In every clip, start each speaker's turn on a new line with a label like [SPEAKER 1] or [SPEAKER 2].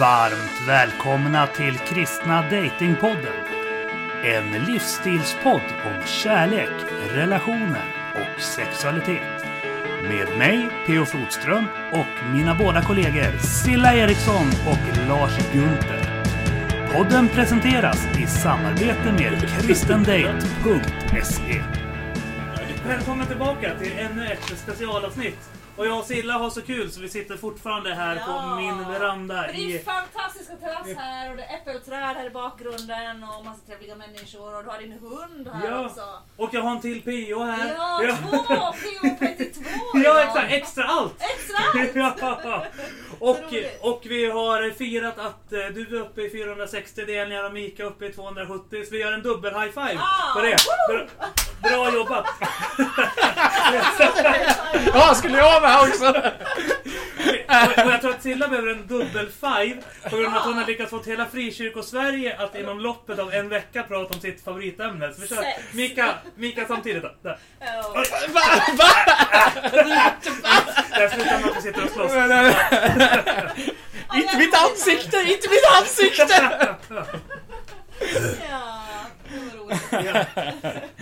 [SPEAKER 1] Varmt välkomna till Kristna Datingpodden. En livsstilspodd om kärlek, relationer och sexualitet. Med mig, P.O. Flodström, och mina båda kollegor Silla Eriksson och Lars Gunther. Podden presenteras i samarbete med kristendate.se. Välkommen tillbaka till ännu ett specialavsnitt. Och jag och Silla har så kul så vi sitter fortfarande här
[SPEAKER 2] Ja.
[SPEAKER 1] på min veranda
[SPEAKER 2] Men det är
[SPEAKER 1] i...
[SPEAKER 2] fantastiska terrass här och det är äppelträd här i bakgrunden och massa trevliga människor och du har din hund här
[SPEAKER 1] Ja.
[SPEAKER 2] också.
[SPEAKER 1] Och jag har en till PO här.
[SPEAKER 2] Ja, två! PO 32
[SPEAKER 1] Ja, exakt. Extra allt.
[SPEAKER 2] Extra allt!
[SPEAKER 1] ja. och, och vi har firat att eh, du är uppe i 460 delningar och Mika uppe i 270. Så vi gör en dubbel high five
[SPEAKER 2] Ah,
[SPEAKER 1] på det. Bra, bra jobbat!
[SPEAKER 3] Ja, skulle jag med också?
[SPEAKER 1] och, och jag tror att Silla behöver en dubbel five på grund av att hon har lyckats få hela Frikyrkosverige att inom loppet av en vecka prata om sitt favoritämne. Så vi kör
[SPEAKER 2] Sex.
[SPEAKER 1] Mika, Mika samtidigt då. Där.
[SPEAKER 2] Ja.
[SPEAKER 3] Va? Va?
[SPEAKER 1] Där slutar man att vi sitter och slåss.
[SPEAKER 3] Inte mitt ansikte! Inte mitt ansikte!
[SPEAKER 2] Ja, det var roligt.
[SPEAKER 1] Ja.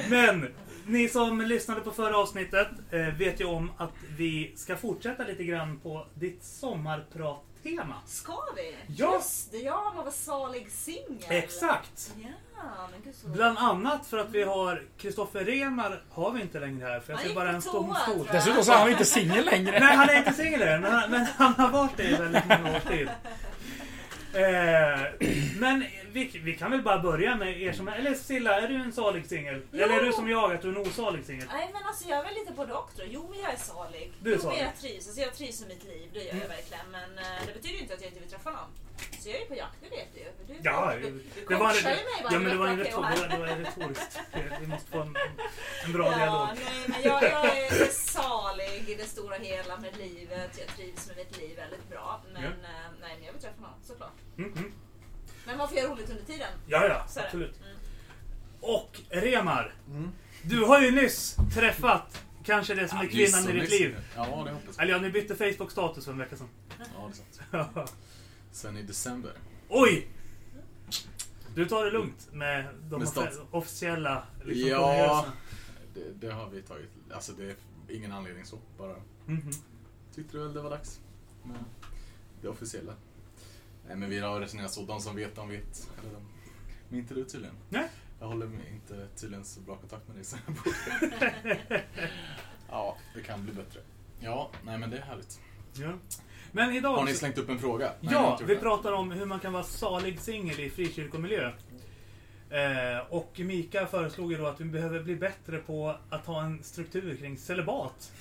[SPEAKER 1] Men ni som lyssnade på förra avsnittet eh, vet ju om att vi ska fortsätta lite grann på ditt sommarprat-tema.
[SPEAKER 2] Ska vi?
[SPEAKER 1] Ja.
[SPEAKER 2] Just det, ja, man var salig singel.
[SPEAKER 1] Exakt!
[SPEAKER 2] Ja, men gud så
[SPEAKER 1] Bland annat för att vi har Kristoffer Remar har vi inte längre här för jag ser bara en tom stol.
[SPEAKER 3] Dessutom så är han inte singel längre.
[SPEAKER 1] Nej, han är inte singel än, men, han- men han har varit det i väldigt många års tid. Eh, men vi, vi kan väl bara börja med er som. Eller Silla, är du en salig singel? Eller är du som jag, att du är en osalig singel?
[SPEAKER 2] Nej men alltså jag är väl lite både och tror. Jo jag är salig.
[SPEAKER 1] Du är
[SPEAKER 2] jo,
[SPEAKER 1] salig.
[SPEAKER 2] jag trivs. Alltså, jag trivs i mitt liv, det gör
[SPEAKER 1] Mm.
[SPEAKER 2] jag verkligen. Men eh, det betyder ju inte att jag inte vill träffa någon. Så jag är ju på jakt, det vet du ju. Du,
[SPEAKER 1] Ja,
[SPEAKER 2] du, du
[SPEAKER 1] det var,
[SPEAKER 2] mig
[SPEAKER 1] ja, men det var en retoriskt. Vi måste få en, en bra
[SPEAKER 2] Ja,
[SPEAKER 1] dialog.
[SPEAKER 2] nej, men jag, jag är salig i det stora hela med livet. Jag trivs med mitt liv väldigt bra. Men,
[SPEAKER 1] Ja.
[SPEAKER 2] eh, nej, men jag vill träffa någon, såklart.
[SPEAKER 1] Mm, mm.
[SPEAKER 2] Men man får göra roligt under tiden.
[SPEAKER 1] Ja, ja,
[SPEAKER 2] Så är det.
[SPEAKER 1] absolut.
[SPEAKER 2] Mm.
[SPEAKER 1] Och Remar,
[SPEAKER 3] Mm.
[SPEAKER 1] du har ju nyss träffat kanske det som är kvinnan i ditt liv.
[SPEAKER 4] Ja, det hoppas jag.
[SPEAKER 1] Eller ja, ni bytte Facebook-status för en vecka sedan.
[SPEAKER 4] Ja, det är sant. Sen i december.
[SPEAKER 1] Oj! Du tar det lugnt med de
[SPEAKER 4] Med
[SPEAKER 1] offe- officiella liksom,
[SPEAKER 4] Ja,
[SPEAKER 1] kungörelserna.
[SPEAKER 4] det, det har vi tagit. Alltså det är ingen anledning så. Bara
[SPEAKER 1] Mhm.
[SPEAKER 4] tyckte väl det var dags med det officiella. Nej, men vi har resonerat så. De som vet, de vet. Eller de, men inte du tydligen.
[SPEAKER 1] Nej.
[SPEAKER 4] Jag håller inte tydligen så bra kontakt med dig borde. Ja, det kan bli bättre. Ja, nej men det är härligt.
[SPEAKER 1] Ja. Men idag...
[SPEAKER 4] Har ni slängt upp en fråga? Nej,
[SPEAKER 1] Ja, vi
[SPEAKER 4] det.
[SPEAKER 1] pratar om hur man kan vara salig singel i frikyrkomiljö. Eh, och Mika föreslog ju då att vi behöver bli bättre på att ha en struktur kring celibat.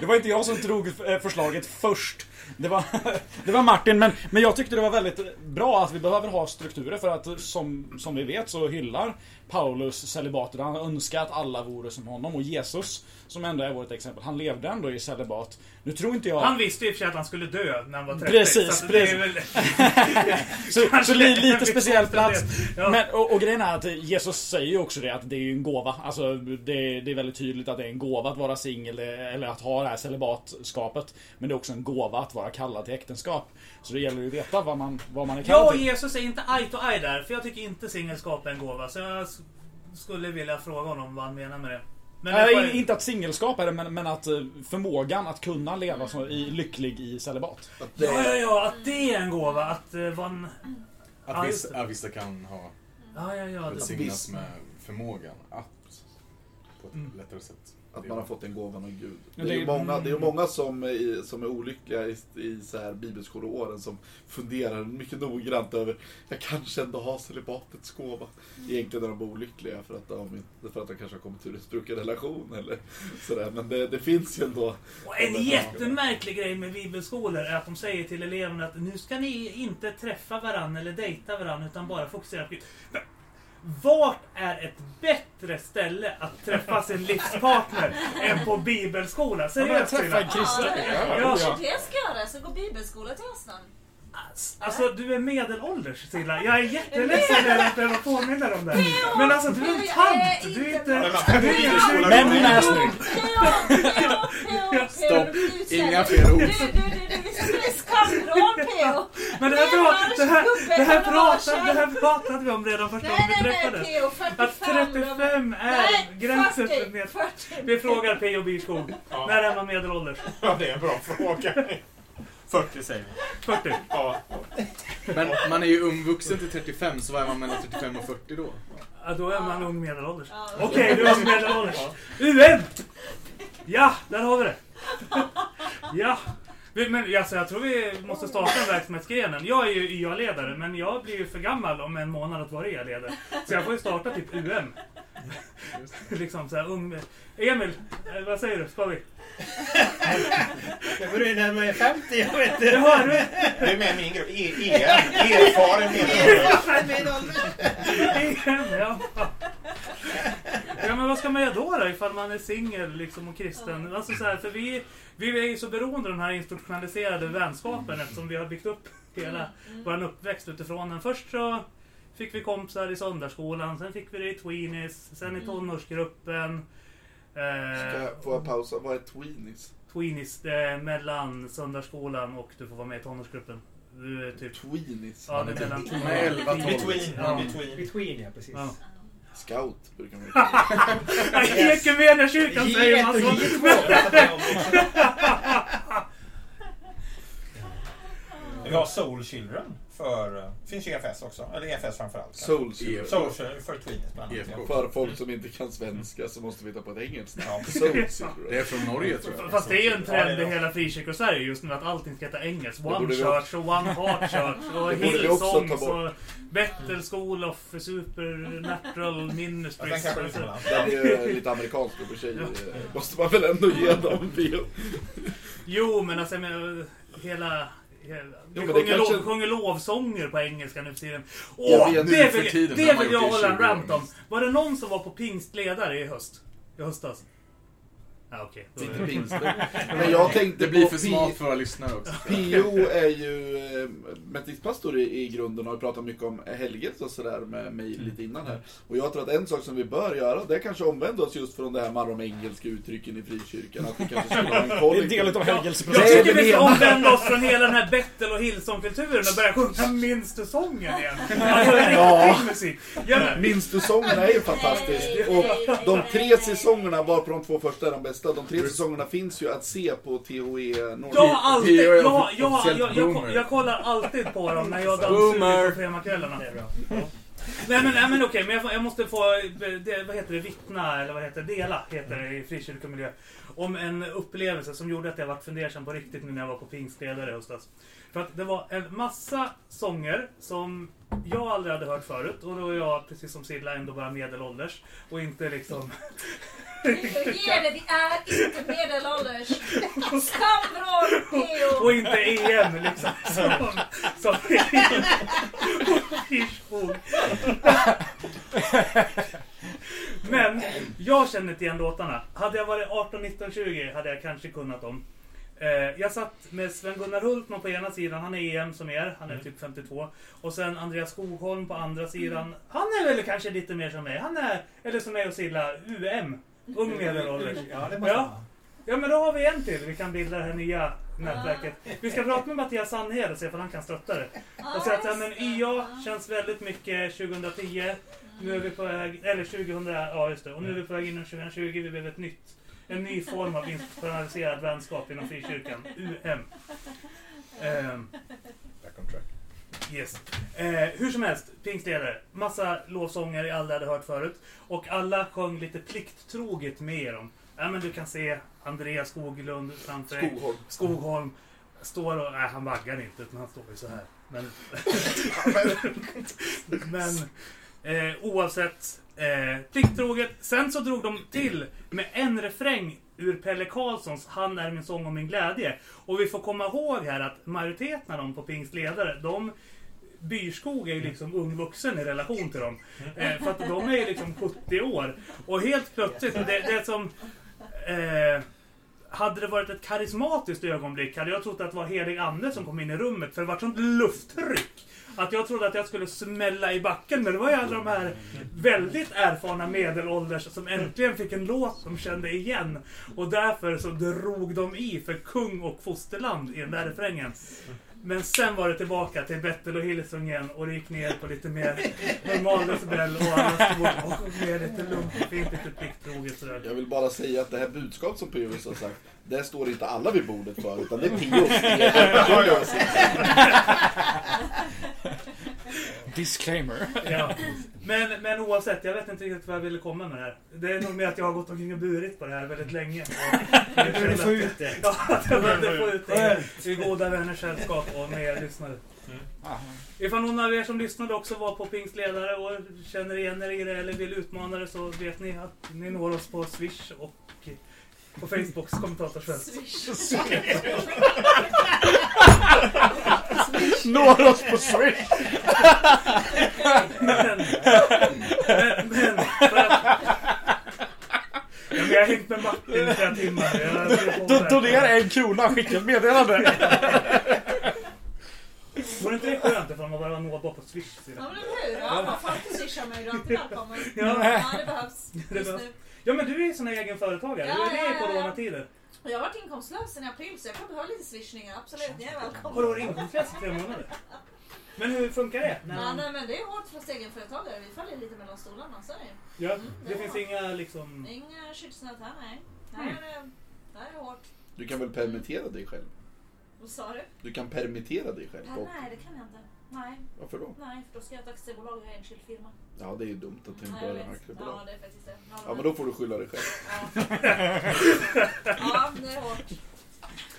[SPEAKER 3] Det, var inte jag som drog eh, förslaget först. Det var, det var Martin, men, men jag tyckte det var väldigt bra att vi behöver ha strukturer för att som, som vi vet så hyllar Paulus celibatet. Han önskar att alla vore som honom och Jesus, som ändå är vårt exempel, han levde ändå i celibat. Nu tror inte jag...
[SPEAKER 1] Han visste ju för sig att han skulle dö när han var 30.
[SPEAKER 3] Precis,
[SPEAKER 1] så är väl,
[SPEAKER 3] Så, så lite speciell plats.
[SPEAKER 1] Ja.
[SPEAKER 3] Men, och, och grejen är att Jesus säger ju också det att det är en gåva. Alltså det, det är väldigt tydligt att det är en gåva att vara singel eller att ha det här celibatskapet. Men det är också en gåva att vara kallad till äktenskap. Så det gäller ju att veta vad man, vad man är
[SPEAKER 1] Jag
[SPEAKER 3] kallad
[SPEAKER 1] och
[SPEAKER 3] till.
[SPEAKER 1] Jesus är inte eye to eye där, för jag tycker inte singelskap är en gåva. Så jag skulle vilja fråga honom vad han menar med det. Men
[SPEAKER 3] Nej, inte att singelskap är det, men, men att eh, förmågan att kunna leva så, i, lycklig i celibat.
[SPEAKER 5] Att det,
[SPEAKER 1] Ja, ja, ja, att det är en gåva. Att uh, en... Ja,
[SPEAKER 4] Att vissa, ja, vissa kan ha
[SPEAKER 1] Ja, ja, ja.
[SPEAKER 4] Välsignas med förmågan att på ett
[SPEAKER 1] Mm.
[SPEAKER 4] lättare sätt.
[SPEAKER 5] Att man har fått den gåvan av Gud. Det är ju många, det är ju många som, är, som är olyckliga i, i så här bibelskoleåren som funderar mycket noggrant över jag kanske ändå har celibatets gåva. Egentligen är de olyckliga för att de, för att de kanske har kommit ur en sprucken relation eller sådär. Men det, det finns ju ändå.
[SPEAKER 1] Och en jättemärklig grej med bibelskolor är att de säger till eleverna att nu ska ni inte träffa varandra eller dejta varandra utan bara fokusera på Gud. Vart är ett bättre ställe att träffa sin livspartner än på bibelskola?
[SPEAKER 3] Ja,
[SPEAKER 1] Seriöst
[SPEAKER 3] men träffa en kristen.
[SPEAKER 2] Ja,
[SPEAKER 3] Ja,
[SPEAKER 1] Ja.
[SPEAKER 3] ja.
[SPEAKER 2] Kanske det ska jag göra, ska gå bibelskola till hösten.
[SPEAKER 1] Alltså du är medelålders Silla. Jag är jätteledsen över att behöva påminna dig om det. Men alltså du är en tant. Du är inte... Du är inte
[SPEAKER 3] snygg.
[SPEAKER 2] Ja, ja, ja.
[SPEAKER 4] Stopp. Inga fler ord.
[SPEAKER 2] Du, du, du, du spelar skamvrån P.O.
[SPEAKER 1] Men det här, pra- det, här, det, här pratade, det
[SPEAKER 2] Nej,
[SPEAKER 1] här pratade vi om redan första gången vi
[SPEAKER 2] nej, nej
[SPEAKER 1] träffades.
[SPEAKER 2] P.O. 45.
[SPEAKER 1] Att 35 är
[SPEAKER 2] Nej,
[SPEAKER 1] gränsen
[SPEAKER 2] 40,
[SPEAKER 1] för med...
[SPEAKER 2] 40.
[SPEAKER 1] Vi frågar P.O. Byrskog.
[SPEAKER 6] Ja.
[SPEAKER 1] När är man medelålders?
[SPEAKER 6] Ja, det är en bra fråga. 40 säger vi.
[SPEAKER 1] 40.
[SPEAKER 6] Ja.
[SPEAKER 4] Men man är ju ung vuxen till 35, så vad är man mellan 35 och 40 då?
[SPEAKER 1] Ja, då är man ung medelålders.
[SPEAKER 2] Ja,
[SPEAKER 1] Okej, du är ung medelålders. UM! Ja, där har vi det. Ja. Men alltså, jag tror vi måste starta den verksamhetsgrenen. Jag är ju YA-ledare, men jag blir ju för gammal om en månad att vara YA-ledare. Så jag får ju starta typ UM. liksom så här, ung... Emil, eh, vad säger du? Ska vi?
[SPEAKER 7] Jag börjar närma mig 50, jag vet inte.
[SPEAKER 1] du?
[SPEAKER 6] Du är med i min grupp. E- EM. Erfaren medelålders.
[SPEAKER 1] EM, ja. Ja men vad ska man göra då, då ifall man är singel liksom, och kristen? Alltså, så här, för vi, vi är ju så beroende av den här institutionaliserade vänskapen eftersom vi har byggt upp hela vår uppväxt utifrån den. Först så fick vi kompisar i söndagsskolan, sen fick vi det i tweenies, sen i tonårsgruppen.
[SPEAKER 5] Ska
[SPEAKER 1] Eh,
[SPEAKER 5] jag, får jag pausa? Vad är tweenies?
[SPEAKER 1] tweenies, det är mellan söndagsskolan och du får vara med i tonårsgruppen. Du är typ...
[SPEAKER 5] Tweenies?
[SPEAKER 1] Ja, det är mellan
[SPEAKER 4] Typ med 11, 12.
[SPEAKER 6] Between.
[SPEAKER 1] Ja.
[SPEAKER 6] Between.
[SPEAKER 7] Between, ja precis.
[SPEAKER 1] Ja.
[SPEAKER 5] Scout brukar man kalla
[SPEAKER 1] I Ekumeniakyrkan säger man så.
[SPEAKER 6] Vi har Soul Children för... eh, finns ju EFS också. Eller EFS framförallt.
[SPEAKER 5] det. Soul Children.
[SPEAKER 6] Soul Children för Tweenies bland annat.
[SPEAKER 4] EFK.
[SPEAKER 5] För folk som inte kan svenska så måste vi ta på ett engelskt
[SPEAKER 6] Ja.
[SPEAKER 5] Soul
[SPEAKER 4] Det är från Norge tror jag.
[SPEAKER 1] Fast det är ju en
[SPEAKER 6] det
[SPEAKER 1] trend i
[SPEAKER 6] det.
[SPEAKER 1] hela frikyrkosverige just nu att allting ska heta engelskt.
[SPEAKER 5] Det
[SPEAKER 1] One Church och One Heart Church och
[SPEAKER 5] Det
[SPEAKER 1] Hillsongs och Bethel School of Supernatural
[SPEAKER 6] Ja, den är
[SPEAKER 5] ju lite och för sig. eh, Måste man väl ändå ge dem. bio.
[SPEAKER 1] Jo, men alltså jag menar, hela... vi
[SPEAKER 5] det
[SPEAKER 1] sjunger,
[SPEAKER 5] kanske-
[SPEAKER 1] lov, sjunger lovsånger på engelska nu för tiden. Åh, det vill, det vill jag hålla en
[SPEAKER 4] 20 år
[SPEAKER 1] rant om. Var det någon som var på pingstledare i höst? I höstas? Är
[SPEAKER 5] Inte
[SPEAKER 1] det-
[SPEAKER 5] minst. Men jag tänkte
[SPEAKER 4] Det blir för smalt för våra lyssnare också.
[SPEAKER 5] PO är ju eh, metodistpastor i, i grunden och har pratat mycket om helgelse och sådär med mig lite innan här. Och jag tror att en sak som vi bör göra, det är kanske omvända oss just från det här med de engelska uttrycken i frikyrkan. Att vi kanske skulle ha en
[SPEAKER 3] Det är en
[SPEAKER 5] kollektiv...
[SPEAKER 3] del av
[SPEAKER 1] Jag
[SPEAKER 3] helgelseprocessen.
[SPEAKER 5] Nej,
[SPEAKER 1] tycker vi ska omvända oss från hela den här Bettel och Hillsong-kulturen och börja sjunga Minns du sången igen? Alltså,
[SPEAKER 5] Ja.
[SPEAKER 1] musik.
[SPEAKER 5] Minns du sångerna är ju fantastiskt. Och de tre säsongerna, bara på de två första är de bästa, de tre säsongerna finns ju att se på THE Nordic.
[SPEAKER 1] jag har alltid,
[SPEAKER 4] är
[SPEAKER 1] jag, jag, jag, jag, jag, jag kollar alltid på dem när jag dammsuger på fremakvällarna. Nej men, nej, men okej, men jag, jag måste få, det, vad heter det, vittna, eller vad heter det, dela, heter det i frikyrkomiljö. Om en upplevelse som gjorde att jag varit fundersam på riktigt nu när jag var på pingstledare i höstas. För att det var en massa sånger som jag aldrig hade hört förut. Och då är jag, precis som Silla, ändå bara medelålders. Och inte liksom...
[SPEAKER 2] Ge det, det är inte medelålders. Skamvrån P.O.
[SPEAKER 1] Och inte EM liksom. Som, som Hirschhog. Men jag känner inte igen låtarna. Hade jag varit 18, 19, 20 hade jag kanske kunnat dem. Eh, jag satt med Sven-Gunnar Hultman på ena sidan, han är EM som er, han är typ 52. Och sen Andreas Skogholm på andra sidan. Han är väl kanske lite mer som mig. Han är, eller som mig och Silla, UM. Ung medelålders.
[SPEAKER 7] Ja, det måste
[SPEAKER 1] Ja.
[SPEAKER 7] vara.
[SPEAKER 1] Ja men då har vi en till. Vi kan bilda det här nya nätverket. Vi ska prata med Mattias Sandhed och se om han kan stötta det. Och säga att här, men YA känns väldigt mycket 2010. Nu är vi på väg, eller 2000, ja just det. Och nu är vi på väg in i 2020. Vi behöver ett nytt, en ny form av institutionaliserad vänskap inom frikyrkan. UM.
[SPEAKER 6] Track.
[SPEAKER 1] Yes. Eh, hur som helst, pingstledare. Massa lovsånger jag aldrig hade hört förut. Och alla sjöng lite plikttroget med dem. Ja, men du kan se Andreas Skoglund framför dig.
[SPEAKER 5] Skogholm.
[SPEAKER 1] Skogholm står och... Nej, han vaggar inte, utan han står ju så här. Men... men eh, oavsett, eh, plikttroget. Sen så drog de till med en refräng ur Pelle Karlssons Han är min sång och min glädje. Och vi får komma ihåg här att majoriteten av dem på Pingstledare, de Byrskog är ju liksom ung vuxen i relation till dem. Eh, för att de är ju liksom 70 år. Och helt plötsligt, det, det är som... Eh, hade det varit ett karismatiskt ögonblick hade jag trott att det var helig ande som kom in i rummet. För det var sånt lufttryck. Att jag trodde att jag skulle smälla i backen. Men det var ju alla de här väldigt erfarna medelålders som äntligen fick en låt de kände igen. Och därför så drog de i för kung och fosterland i den där refrängen. Men sen var det tillbaka till Bettel och Hillsong igen och det gick ner på lite mer normal decibel och alla stod och lite lugnt och fint, lite plikttroget sådär.
[SPEAKER 5] Jag vill bara säga att det här budskapet som P.O. har sagt, det står inte alla vid bordet för, utan det är åsikt.
[SPEAKER 3] Disclaimer.
[SPEAKER 1] Ja. Men, men oavsett, jag vet inte riktigt vad jag ville komma med det här. Det är nog med att jag har gått omkring och burit på det här väldigt länge.
[SPEAKER 7] Du vill få ut det.
[SPEAKER 1] Ja, jag behövde få ut det i goda vänners sällskap och med er lyssnare.
[SPEAKER 3] Ah.
[SPEAKER 1] Ifall någon av er som lyssnade också var på Pingstledare och känner igen er i det eller vill utmana det så vet ni att ni når oss på Swish och på Facebooks kommentatorsfält.
[SPEAKER 2] Swish.
[SPEAKER 3] Når oss på Swish!
[SPEAKER 1] Men, men, men för att, jag har hängt med Martin i flera timmar. Jag, jag,
[SPEAKER 3] Do- Donera en krona, skicka ett meddelande.
[SPEAKER 1] Vore inte det skönt ifall man bara nåbar på Swish?
[SPEAKER 2] Ja men eller hur? Ja, man får alltid swisha mig. Du är alltid välkommen.
[SPEAKER 1] Ja.
[SPEAKER 2] Ja, det behövs.
[SPEAKER 1] Det
[SPEAKER 2] Just nu.
[SPEAKER 1] Ja men du är ju sån här egen företagare.
[SPEAKER 2] Ja,
[SPEAKER 1] du är det
[SPEAKER 2] ja,
[SPEAKER 1] i
[SPEAKER 2] ja, ja.
[SPEAKER 1] coronatider.
[SPEAKER 2] Och Jag har varit inkomstlös sen i april så jag kan behöva lite swishningar. Absolut, ni är
[SPEAKER 1] Har du
[SPEAKER 2] välkomna.
[SPEAKER 1] varit inkomstlös i tre månader? Men hur funkar det? När
[SPEAKER 2] Nej,
[SPEAKER 1] man,
[SPEAKER 2] nej men det är hårt för egenföretagare. Vi faller lite mellan stolarna. Så är det
[SPEAKER 1] ja,
[SPEAKER 2] Mm,
[SPEAKER 1] det
[SPEAKER 2] det
[SPEAKER 1] finns inga liksom...
[SPEAKER 2] Inga skyddsnät här, nej. Här
[SPEAKER 1] Mm.
[SPEAKER 2] är det, här är hårt.
[SPEAKER 5] Du kan väl permittera dig själv?
[SPEAKER 2] Vad sa du?
[SPEAKER 5] Du kan permittera dig själv.
[SPEAKER 2] Ja,
[SPEAKER 5] Och,
[SPEAKER 2] nej, det kan jag inte. Nej,
[SPEAKER 5] varför då?
[SPEAKER 2] nej, för då ska jag ett aktiebolag och enskild firma.
[SPEAKER 5] Ja, det är ju dumt att tänka på det
[SPEAKER 2] vet. Ja,
[SPEAKER 5] aktiebolag.
[SPEAKER 2] det är faktiskt det.
[SPEAKER 5] Ja, men då får du skylla dig själv.
[SPEAKER 2] Ja, ja det är hårt.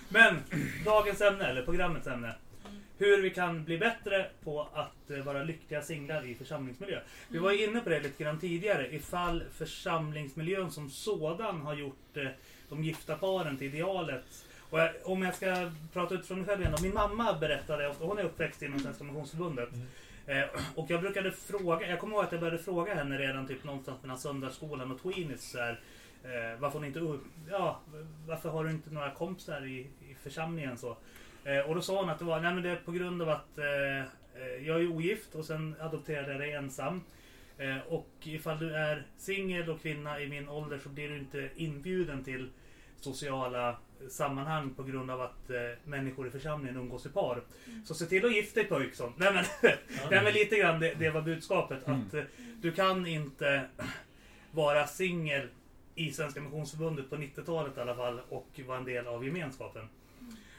[SPEAKER 1] Men, dagens ämne, eller programmets ämne.
[SPEAKER 2] Mm.
[SPEAKER 1] Hur vi kan bli bättre på att eh, vara lyckliga singlar i församlingsmiljö. Vi var ju inne på det lite grann tidigare. Ifall församlingsmiljön som sådan har gjort eh, de gifta paren till idealet. Och jag, om jag ska prata utifrån mig själv igen då. Min mamma berättade, ofta- hon är uppväxt inom Svenska Missionsförbundet. Eh, och jag brukade fråga, jag kommer ihåg att jag började fråga henne redan typ någonstans mellan söndagsskolan och tweenies eh, varför inte, ja, varför har du inte några kompisar i, i församlingen så? Eh, och då sa hon att det var, nej men det är på grund av att eh, eh, jag är ogift och sen adopterade jag dig ensam. Eh, och ifall du är singel och kvinna i min ålder så blir du inte inbjuden till sociala sammanhang på grund av att eh, människor i församlingen umgås i par. Så se till att gifta dig pojk så. Nej men, nej, men lite grann det, det var budskapet. Att eh, du kan inte vara singel i Svenska Missionsförbundet på 90-talet i alla fall och vara en del av gemenskapen.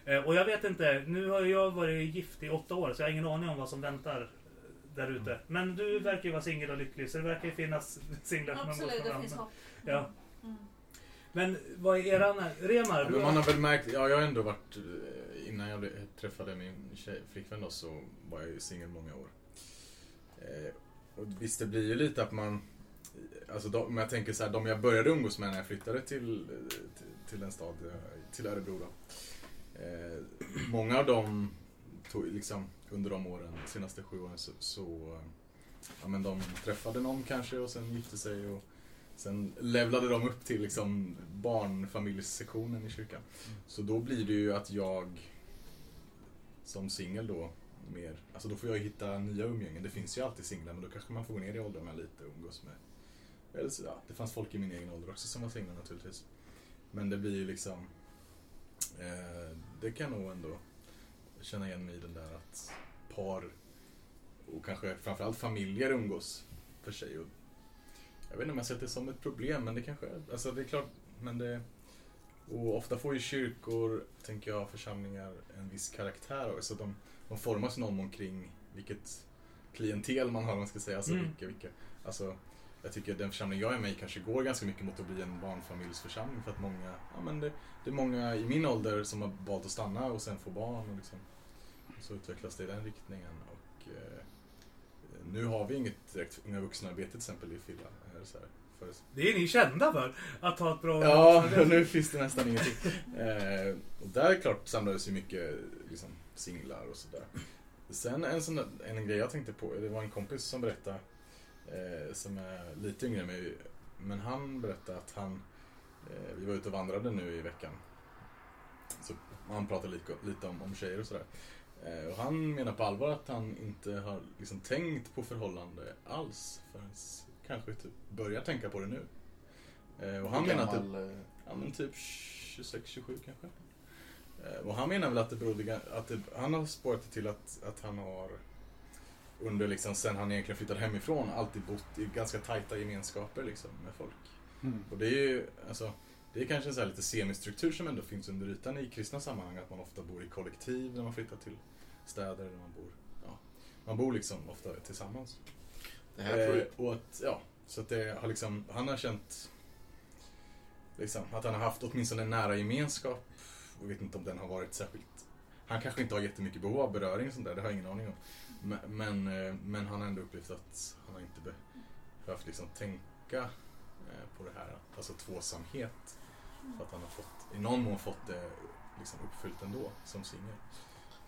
[SPEAKER 1] Eh, Och jag vet inte, nu har jag varit gift i åtta år så jag har ingen aning om vad som väntar där ute. Men du verkar ju vara singel och lycklig så det verkar ju finnas singlar som
[SPEAKER 2] Absolut, det finns hopp.
[SPEAKER 1] Ja. Men vad är eran... Remar,
[SPEAKER 4] man har väl märkt, ja jag har ändå varit, eh, innan jag träffade min tjej, flickvän då så var jag ju singel många år. Eh, och visst det blir ju lite att man, alltså de, om jag tänker så här, de jag började umgås med när jag flyttade till, till, till en stad, eh, till Örebro då. Eh, många av dem tog liksom under de åren, de senaste sju åren så, så ja men de träffade någon kanske och sen gifte sig och Sen levlade de upp till liksom barnfamiljssektionen i kyrkan. Så då blir det ju att jag som singel då mer, alltså då får jag hitta nya umgängen. Det finns ju alltid singlar men då kanske man får gå ner i åldrarna lite och umgås med. Eller så, ja, det fanns folk i min egen ålder också som var singlar naturligtvis. Men det blir ju liksom, eh, det kan jag nog ändå känna igen mig i den där att par och kanske framförallt familjer umgås för sig. Och jag vet inte om jag sett det som ett problem, men det kanske är. Alltså det är klart, men det... Och ofta får ju kyrkor, tänker jag, församlingar en viss karaktär också. De, de formas någon omkring vilket klientel man har, om man ska säga. Alltså,
[SPEAKER 1] Mm.
[SPEAKER 4] vilka, vilka, alltså, jag tycker den församling jag är med i kanske går ganska mycket mot att bli en barnfamiljsförsamling för att många, ja men det, det är många i min ålder som har valt att stanna och sen få barn och liksom, och så utvecklas det i den riktningen. Och, eh, nu har vi inget direkt unga vuxna-arbete till exempel i det så här, för,
[SPEAKER 1] Det är ni kända för. Att ha ett bra...
[SPEAKER 4] ja, nu finns det nästan ingenting. Eh, och där klart samlades ju mycket liksom, singlar och sådär. Sen en, sån en grej jag tänkte på, det var en kompis som berättade, eh, som är lite yngre än mig, men han berättade att han, eh, vi var ute och vandrade nu i veckan. så han pratar lite, lite om, om tjejer och sådär. Eh, och han menar på allvar att han inte har liksom tänkt på förhållande alls förrän kanske typ börjar tänka på det nu. Eh, och han menar
[SPEAKER 5] gammal, eh,
[SPEAKER 4] Ja men typ 26-27 kanske. Eh, Och han menar väl att det berodde, att det, han har spårat det till att, att han har under liksom, sen han egentligen flyttade hemifrån, alltid bott i ganska tajta gemenskaper liksom med folk.
[SPEAKER 3] Mm.
[SPEAKER 4] Och det är ju, alltså, det är kanske en så här lite semistruktur som ändå finns under ytan i kristna sammanhang, att man ofta bor i kollektiv när man flyttar till städer, eller man bor, ja, man bor liksom ofta tillsammans. Eh, och att, ja, så att det har liksom, han har känt liksom, att han har haft åtminstone en nära gemenskap. Jag vet inte om den har varit särskilt... Han kanske inte har jättemycket behov av beröring och sånt där, det har jag ingen aning om. Men, men, eh, men han har ändå upplevt att han har inte behövt liksom tänka eh, på det här, alltså tvåsamhet. För att han har fått, i någon mån fått det liksom uppfyllt ändå, som singel.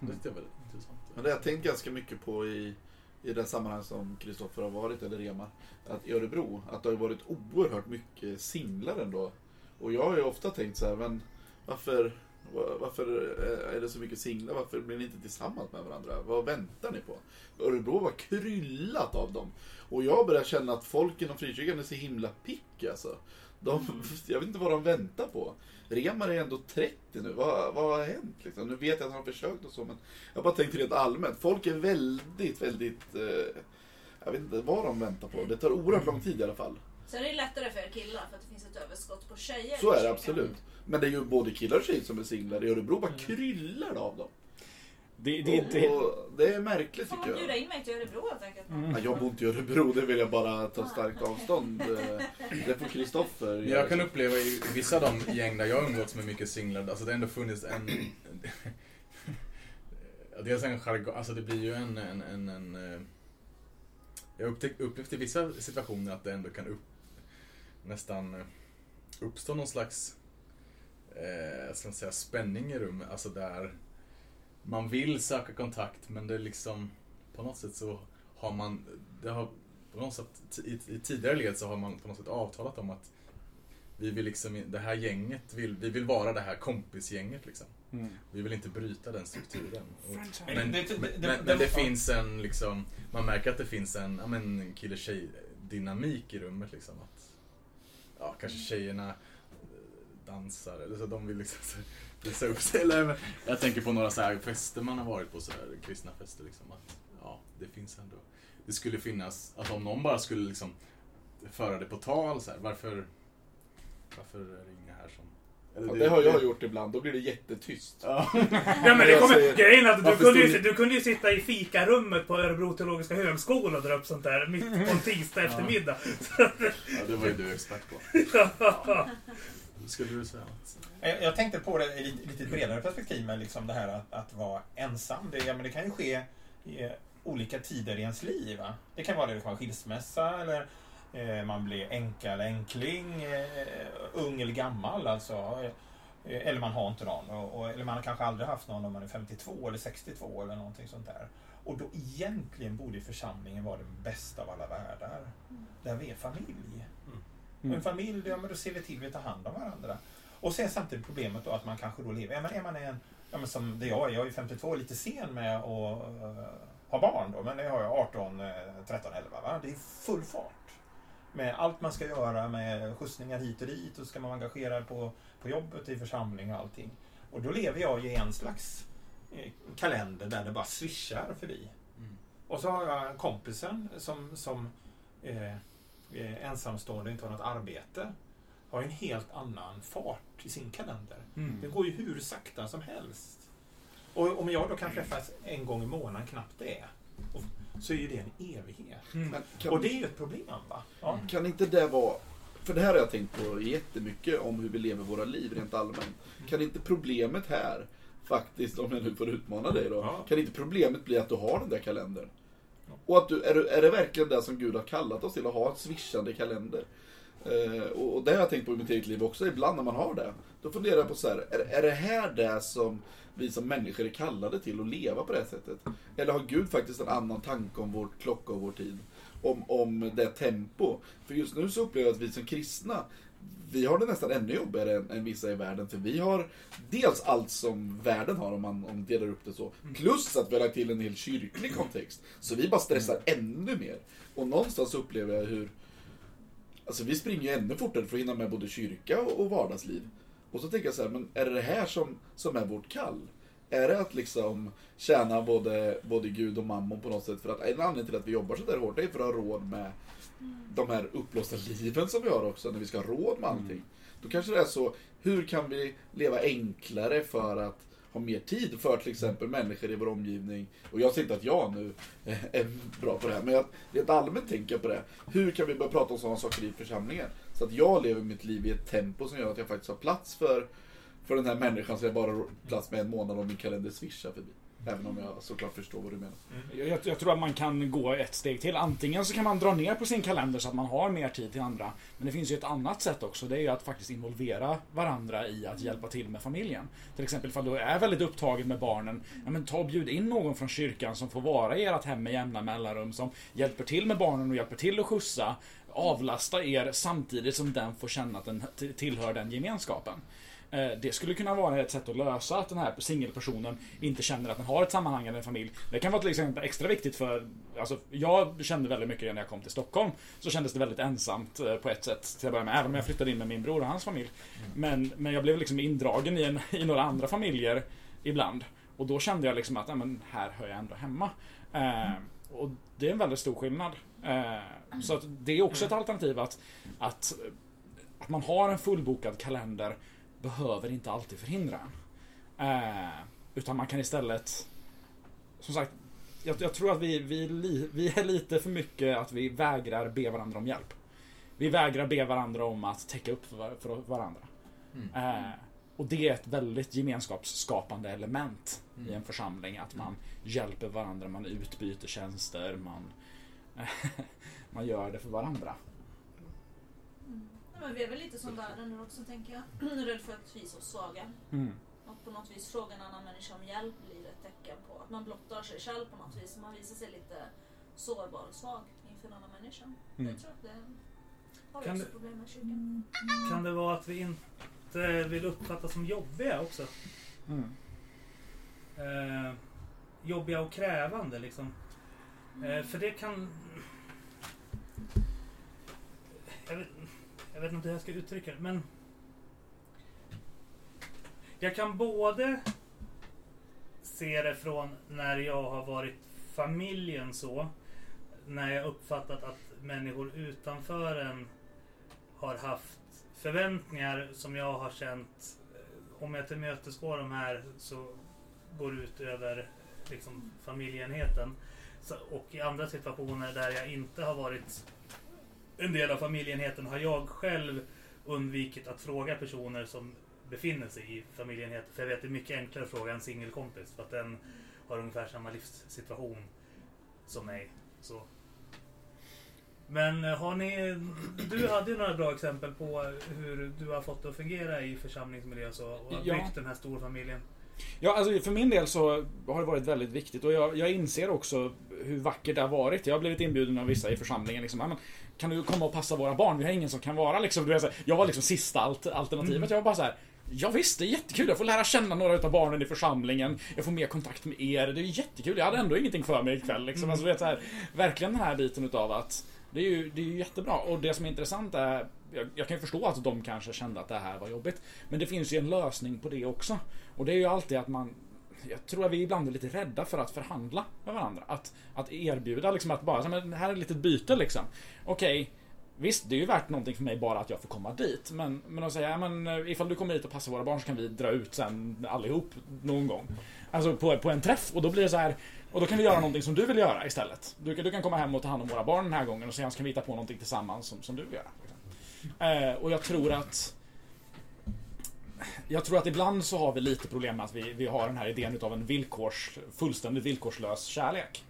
[SPEAKER 4] Det var väldigt intressant.
[SPEAKER 5] men det har jag tänkt ganska mycket på i, i det sammanhang som Kristoffer har varit, eller Rema. Att i Örebro, att det har varit oerhört mycket singlar ändå. Och jag har ju ofta tänkt så här, men varför, va- varför är det så mycket singlar? Varför blir ni inte tillsammans med varandra? Vad väntar ni på? Örebro var kryllat av dem. Och jag börjar känna att folk inom frikyrkan är så himla pick alltså. De, jag vet inte vad de väntar på. Remar är ändå 30 nu. Vad, vad har hänt? Liksom? Nu vet jag att han har försökt och så, men jag bara tänkte rent allmänt. Folk är väldigt, väldigt... Eh, jag vet inte vad de väntar på. Det tar oerhört lång tid i alla fall.
[SPEAKER 2] Sen är det lättare för er killar för att det finns ett överskott på tjejer.
[SPEAKER 5] Så är det absolut. Men det är ju både killar och tjejer som är singlar. I Örebro bara kryllar det av dem.
[SPEAKER 3] Det, det, det,
[SPEAKER 5] Och det är märkligt
[SPEAKER 2] Får man
[SPEAKER 5] tycker
[SPEAKER 2] bjuda
[SPEAKER 5] jag.
[SPEAKER 2] in mig till Örebro helt enkelt?
[SPEAKER 5] Ja, jag bor inte i Örebro, det vill jag bara ta starkt avstånd. Det får Kristoffer
[SPEAKER 4] Men jag kan uppleva i vissa av de gäng där jag umgåtts med mycket singlar, alltså det har ändå funnits en... Dels en jargong, alltså det blir ju en... en, en, en eh, jag har upplevt i vissa situationer att det ändå kan upp, nästan uppstå någon slags eh, jag ska inte säga spänning i rummet, alltså där man vill söka kontakt men det är liksom på något sätt så har man, det har på något sätt, i, i tidigare led så har man på något sätt avtalat om att vi vill liksom, det här gänget vill, vi vill vara det här kompisgänget liksom.
[SPEAKER 3] Mm.
[SPEAKER 4] Vi vill inte bryta den strukturen. Och,
[SPEAKER 6] Men
[SPEAKER 4] men,
[SPEAKER 6] det- det-
[SPEAKER 4] men,
[SPEAKER 6] det-
[SPEAKER 4] men,
[SPEAKER 6] det-
[SPEAKER 4] men det finns en liksom, man märker att det finns en, ja men kille-tjej dynamik i rummet liksom. Att, ja, kanske tjejerna eh, dansar eller så de vill liksom Eller, men jag tänker på några så här fester man har varit på, så här, kristna fester liksom. Att, ja, det finns ändå, det skulle finnas, att om någon bara skulle liksom föra det på tal så här, varför, varför är det inga här som... eller
[SPEAKER 5] Ja, det har jag gjort ibland, då blir det jättetyst.
[SPEAKER 4] Ja.
[SPEAKER 1] Ja, men det kommer,
[SPEAKER 5] säger-
[SPEAKER 1] grejen är att du kunde, ju, du kunde ju sitta i fikarummet på Örebro teologiska högskola och dra upp sånt där mitt på en tisdag eftermiddag.
[SPEAKER 4] ja, det var ju du expert på. Skulle du säga något?
[SPEAKER 6] Jag, jag tänkte på det i lite, bredare perspektiv med liksom det här att, att vara ensam. Det, ja, men det kan ju ske i eh, olika tider i ens liv. Va? Det kan vara det kan vara skilsmässa eller eh, man blir änka eller änkling, eh, ung eller gammal alltså. Eh, eller man har inte någon. Och, och, eller man har kanske aldrig haft någon om man är 52 eller 62 eller någonting sånt där. Och då egentligen borde församlingen vara den bästa av alla världar. Där vi är familj. Och en familj, ja, men då ser vi till att vi tar hand om varandra. Och sen samtidigt problemet då att man kanske då lever, ja men är man en, ja men som det jag är, jag är 52, lite sen med att uh, ha barn då, men det har jag 18, eh, 13, 11 va. Det är full fart. Med allt man ska göra med skjutsningar hit och dit och ska man vara engagerad på, på jobbet i församling och allting. Och då lever jag i en slags eh, kalender där det bara svischar förbi.
[SPEAKER 4] Mm.
[SPEAKER 6] Och så har jag kompisen som, som eh, eh, ensamstående inte har något arbete. Har en helt annan fart i sin kalender.
[SPEAKER 1] Mm.
[SPEAKER 6] Det går ju hur sakta som helst. Och om jag då kan träffas en gång i månaden, knappt det, så är ju det en evighet.
[SPEAKER 5] Kan,
[SPEAKER 6] Och det är ju ett problem va? Ja.
[SPEAKER 5] kan inte det vara... För det här har jag tänkt på jättemycket om hur vi lever våra liv rent allmänt. Kan inte problemet här, faktiskt, om jag nu får utmana dig då.
[SPEAKER 6] Ja.
[SPEAKER 5] Kan inte problemet bli att du har den där kalendern? Och att du, är, du- är det verkligen det som Gud har kallat oss till, att ha en swishande kalender? Eh, och, och det har jag tänkt på i mitt eget liv också, ibland när man har det. Då funderar jag på så här, är, är det här det som vi som människor är kallade till att leva på det här sättet? Eller har Gud faktiskt en annan tanke om vår klocka och vår tid? Om, om det tempo? För just nu så upplever jag att vi som kristna, vi har det nästan ännu jobbigare än, än vissa i världen. För vi har dels allt som världen har om man, om delar upp det så. Plus att vi har lagt till en hel kyrklig kontext. Så vi bara stressar ännu mer. Och någonstans upplever jag hur... Alltså vi springer ju ännu fortare för att hinna med både kyrka och, och vardagsliv. Och så tänker jag så här, men är det det här som, som är vårt kall? Är det att liksom tjäna både, både Gud och mammon på något sätt? För att en anledning till att vi jobbar så där hårt är för att ha råd med de här uppblåsta liven som vi har också, när vi ska ha råd med allting. Då kanske det är så, hur kan vi leva enklare för att ha mer tid för till exempel människor i vår omgivning. Och jag säger inte att jag nu är bra på det här, men jag, rent allmänt tänker jag på det. Hur kan vi börja prata om sådana saker i församlingen? Så att jag lever mitt liv i ett tempo som gör att jag faktiskt har plats för, för den här människan som jag bara har plats med en månad om min kalender swishar förbi. Även om jag såklart förstår vad du menar.
[SPEAKER 3] Jag, jag tror att man kan gå ett steg till. Antingen så kan man dra ner på sin kalender så att man har mer tid till andra. Men det finns ju ett annat sätt också. Det är ju att faktiskt involvera varandra i att hjälpa till med familjen. Till exempel ifall du är väldigt upptagen med barnen. Ja, men ta och bjud in någon från kyrkan som får vara i ert hem med jämna mellanrum. Som hjälper till med barnen och hjälper till att skjutsa. Avlasta er samtidigt som den får känna att den tillhör den gemenskapen. Eh, Det skulle kunna vara ett sätt att lösa att den här singelpersonen inte känner att den har ett sammanhang eller en familj. Det kan vara till exempel extra viktigt för, alltså jag kände väldigt mycket när jag kom till Stockholm. Så kändes det väldigt ensamt eh, på ett sätt till att börja med, även om jag flyttade in med min bror och hans familj. Men, men jag blev liksom indragen i, en, i några andra familjer ibland. Och då kände jag liksom att, ja, men här hör jag ändå hemma. Eh, och det är en väldigt stor skillnad. Eh, så det är också ett alternativ att, att, att man har en fullbokad kalender behöver inte alltid förhindra en. Eh, utan man kan istället... Som sagt, jag, jag tror att vi, vi, li, vi är lite för mycket att vi vägrar be varandra om hjälp. Vi vägrar be varandra om att täcka upp för, var- för varandra. Eh, och det är ett väldigt gemenskapsskapande element i en församling. Att man hjälper varandra, man utbyter tjänster, man, man gör det för varandra.
[SPEAKER 2] Men vi är väl lite som världen nu också tänker jag. Rädd för att visa oss svaga.
[SPEAKER 3] Mm.
[SPEAKER 2] Och på något vis fråga en annan människa om hjälp blir ett tecken på att man blottar sig själv på något vis. Man visar sig lite sårbar och svag inför en annan människa.
[SPEAKER 3] Mm.
[SPEAKER 2] Jag tror att det har
[SPEAKER 1] Kan
[SPEAKER 2] också
[SPEAKER 1] det-
[SPEAKER 2] problem med kyrkan.
[SPEAKER 1] Kan det vara att vi inte vill uppfattas som jobbiga också?
[SPEAKER 3] Mm.
[SPEAKER 1] Eh, jobbiga och krävande liksom. Eh, för det kan... Jag vet, jag vet inte hur jag ska uttrycka det, men... Jag kan både se det från när jag har varit familjen så. När jag uppfattat att människor utanför en har haft förväntningar som jag har känt eh, om jag tillmötesgår de här så går det ut över liksom, familjeenheten. Så, och i andra situationer där jag inte har varit en del av familjeenheten har jag själv undvikit att fråga personer som befinner sig i familjeenheten. För jag vet att det är mycket enklare att fråga en singelkompis för att den har ungefär samma livssituation som mig. Så. Men eh, har ni... Du hade ju några bra exempel på hur du har fått det att fungera i församlingsmiljö så, och
[SPEAKER 3] Ja.
[SPEAKER 1] byggt den här storfamiljen.
[SPEAKER 3] Ja, alltså för min del så har det varit väldigt viktigt och jag, jag inser också hur vackert det har varit. Jag har blivit inbjuden av vissa i församlingen liksom, "Ja, men, kan du komma och passa våra barn? Vi har ingen som kan vara liksom, du vet, så här, Jag var liksom sista alt alternativet. Jag var bara så här. Ja, visst, det är jättekul. Jag får lära känna några utav barnen i församlingen. Jag får mer kontakt med er. Det är jättekul. Jag hade ändå ingenting för mig ikväll. Liksom. Alltså, vet, så här, verkligen den här biten utav att det är, ju, det är ju jättebra. Och det som är intressant är, jag, jag kan ju förstå att de kanske kände att det här var jobbigt. Men det finns ju en lösning på det också. Och det är ju alltid att man jag tror att vi ibland är lite rädda för att förhandla med varandra. Att, att erbjuda liksom att bara, men här är ett litet byte liksom. Okej, visst det är ju värt någonting för mig bara att jag får komma dit. Men, men att säga, ja, men eh, ifall du kommer hit och passar våra barn så kan vi dra ut sen allihop någon gång. Alltså på, på en träff. Och då blir det så här, och då kan vi göra någonting som du vill göra istället. Du, kan- du kan komma hem och ta hand om våra barn den här gången och sen kan vi hitta på någonting tillsammans som, som du vill göra. liksom. Eh, och jag tror att jag tror att ibland så har vi lite problem med att vi, vi har den här idén utav en villkors, fullständigt villkorslös kärlek.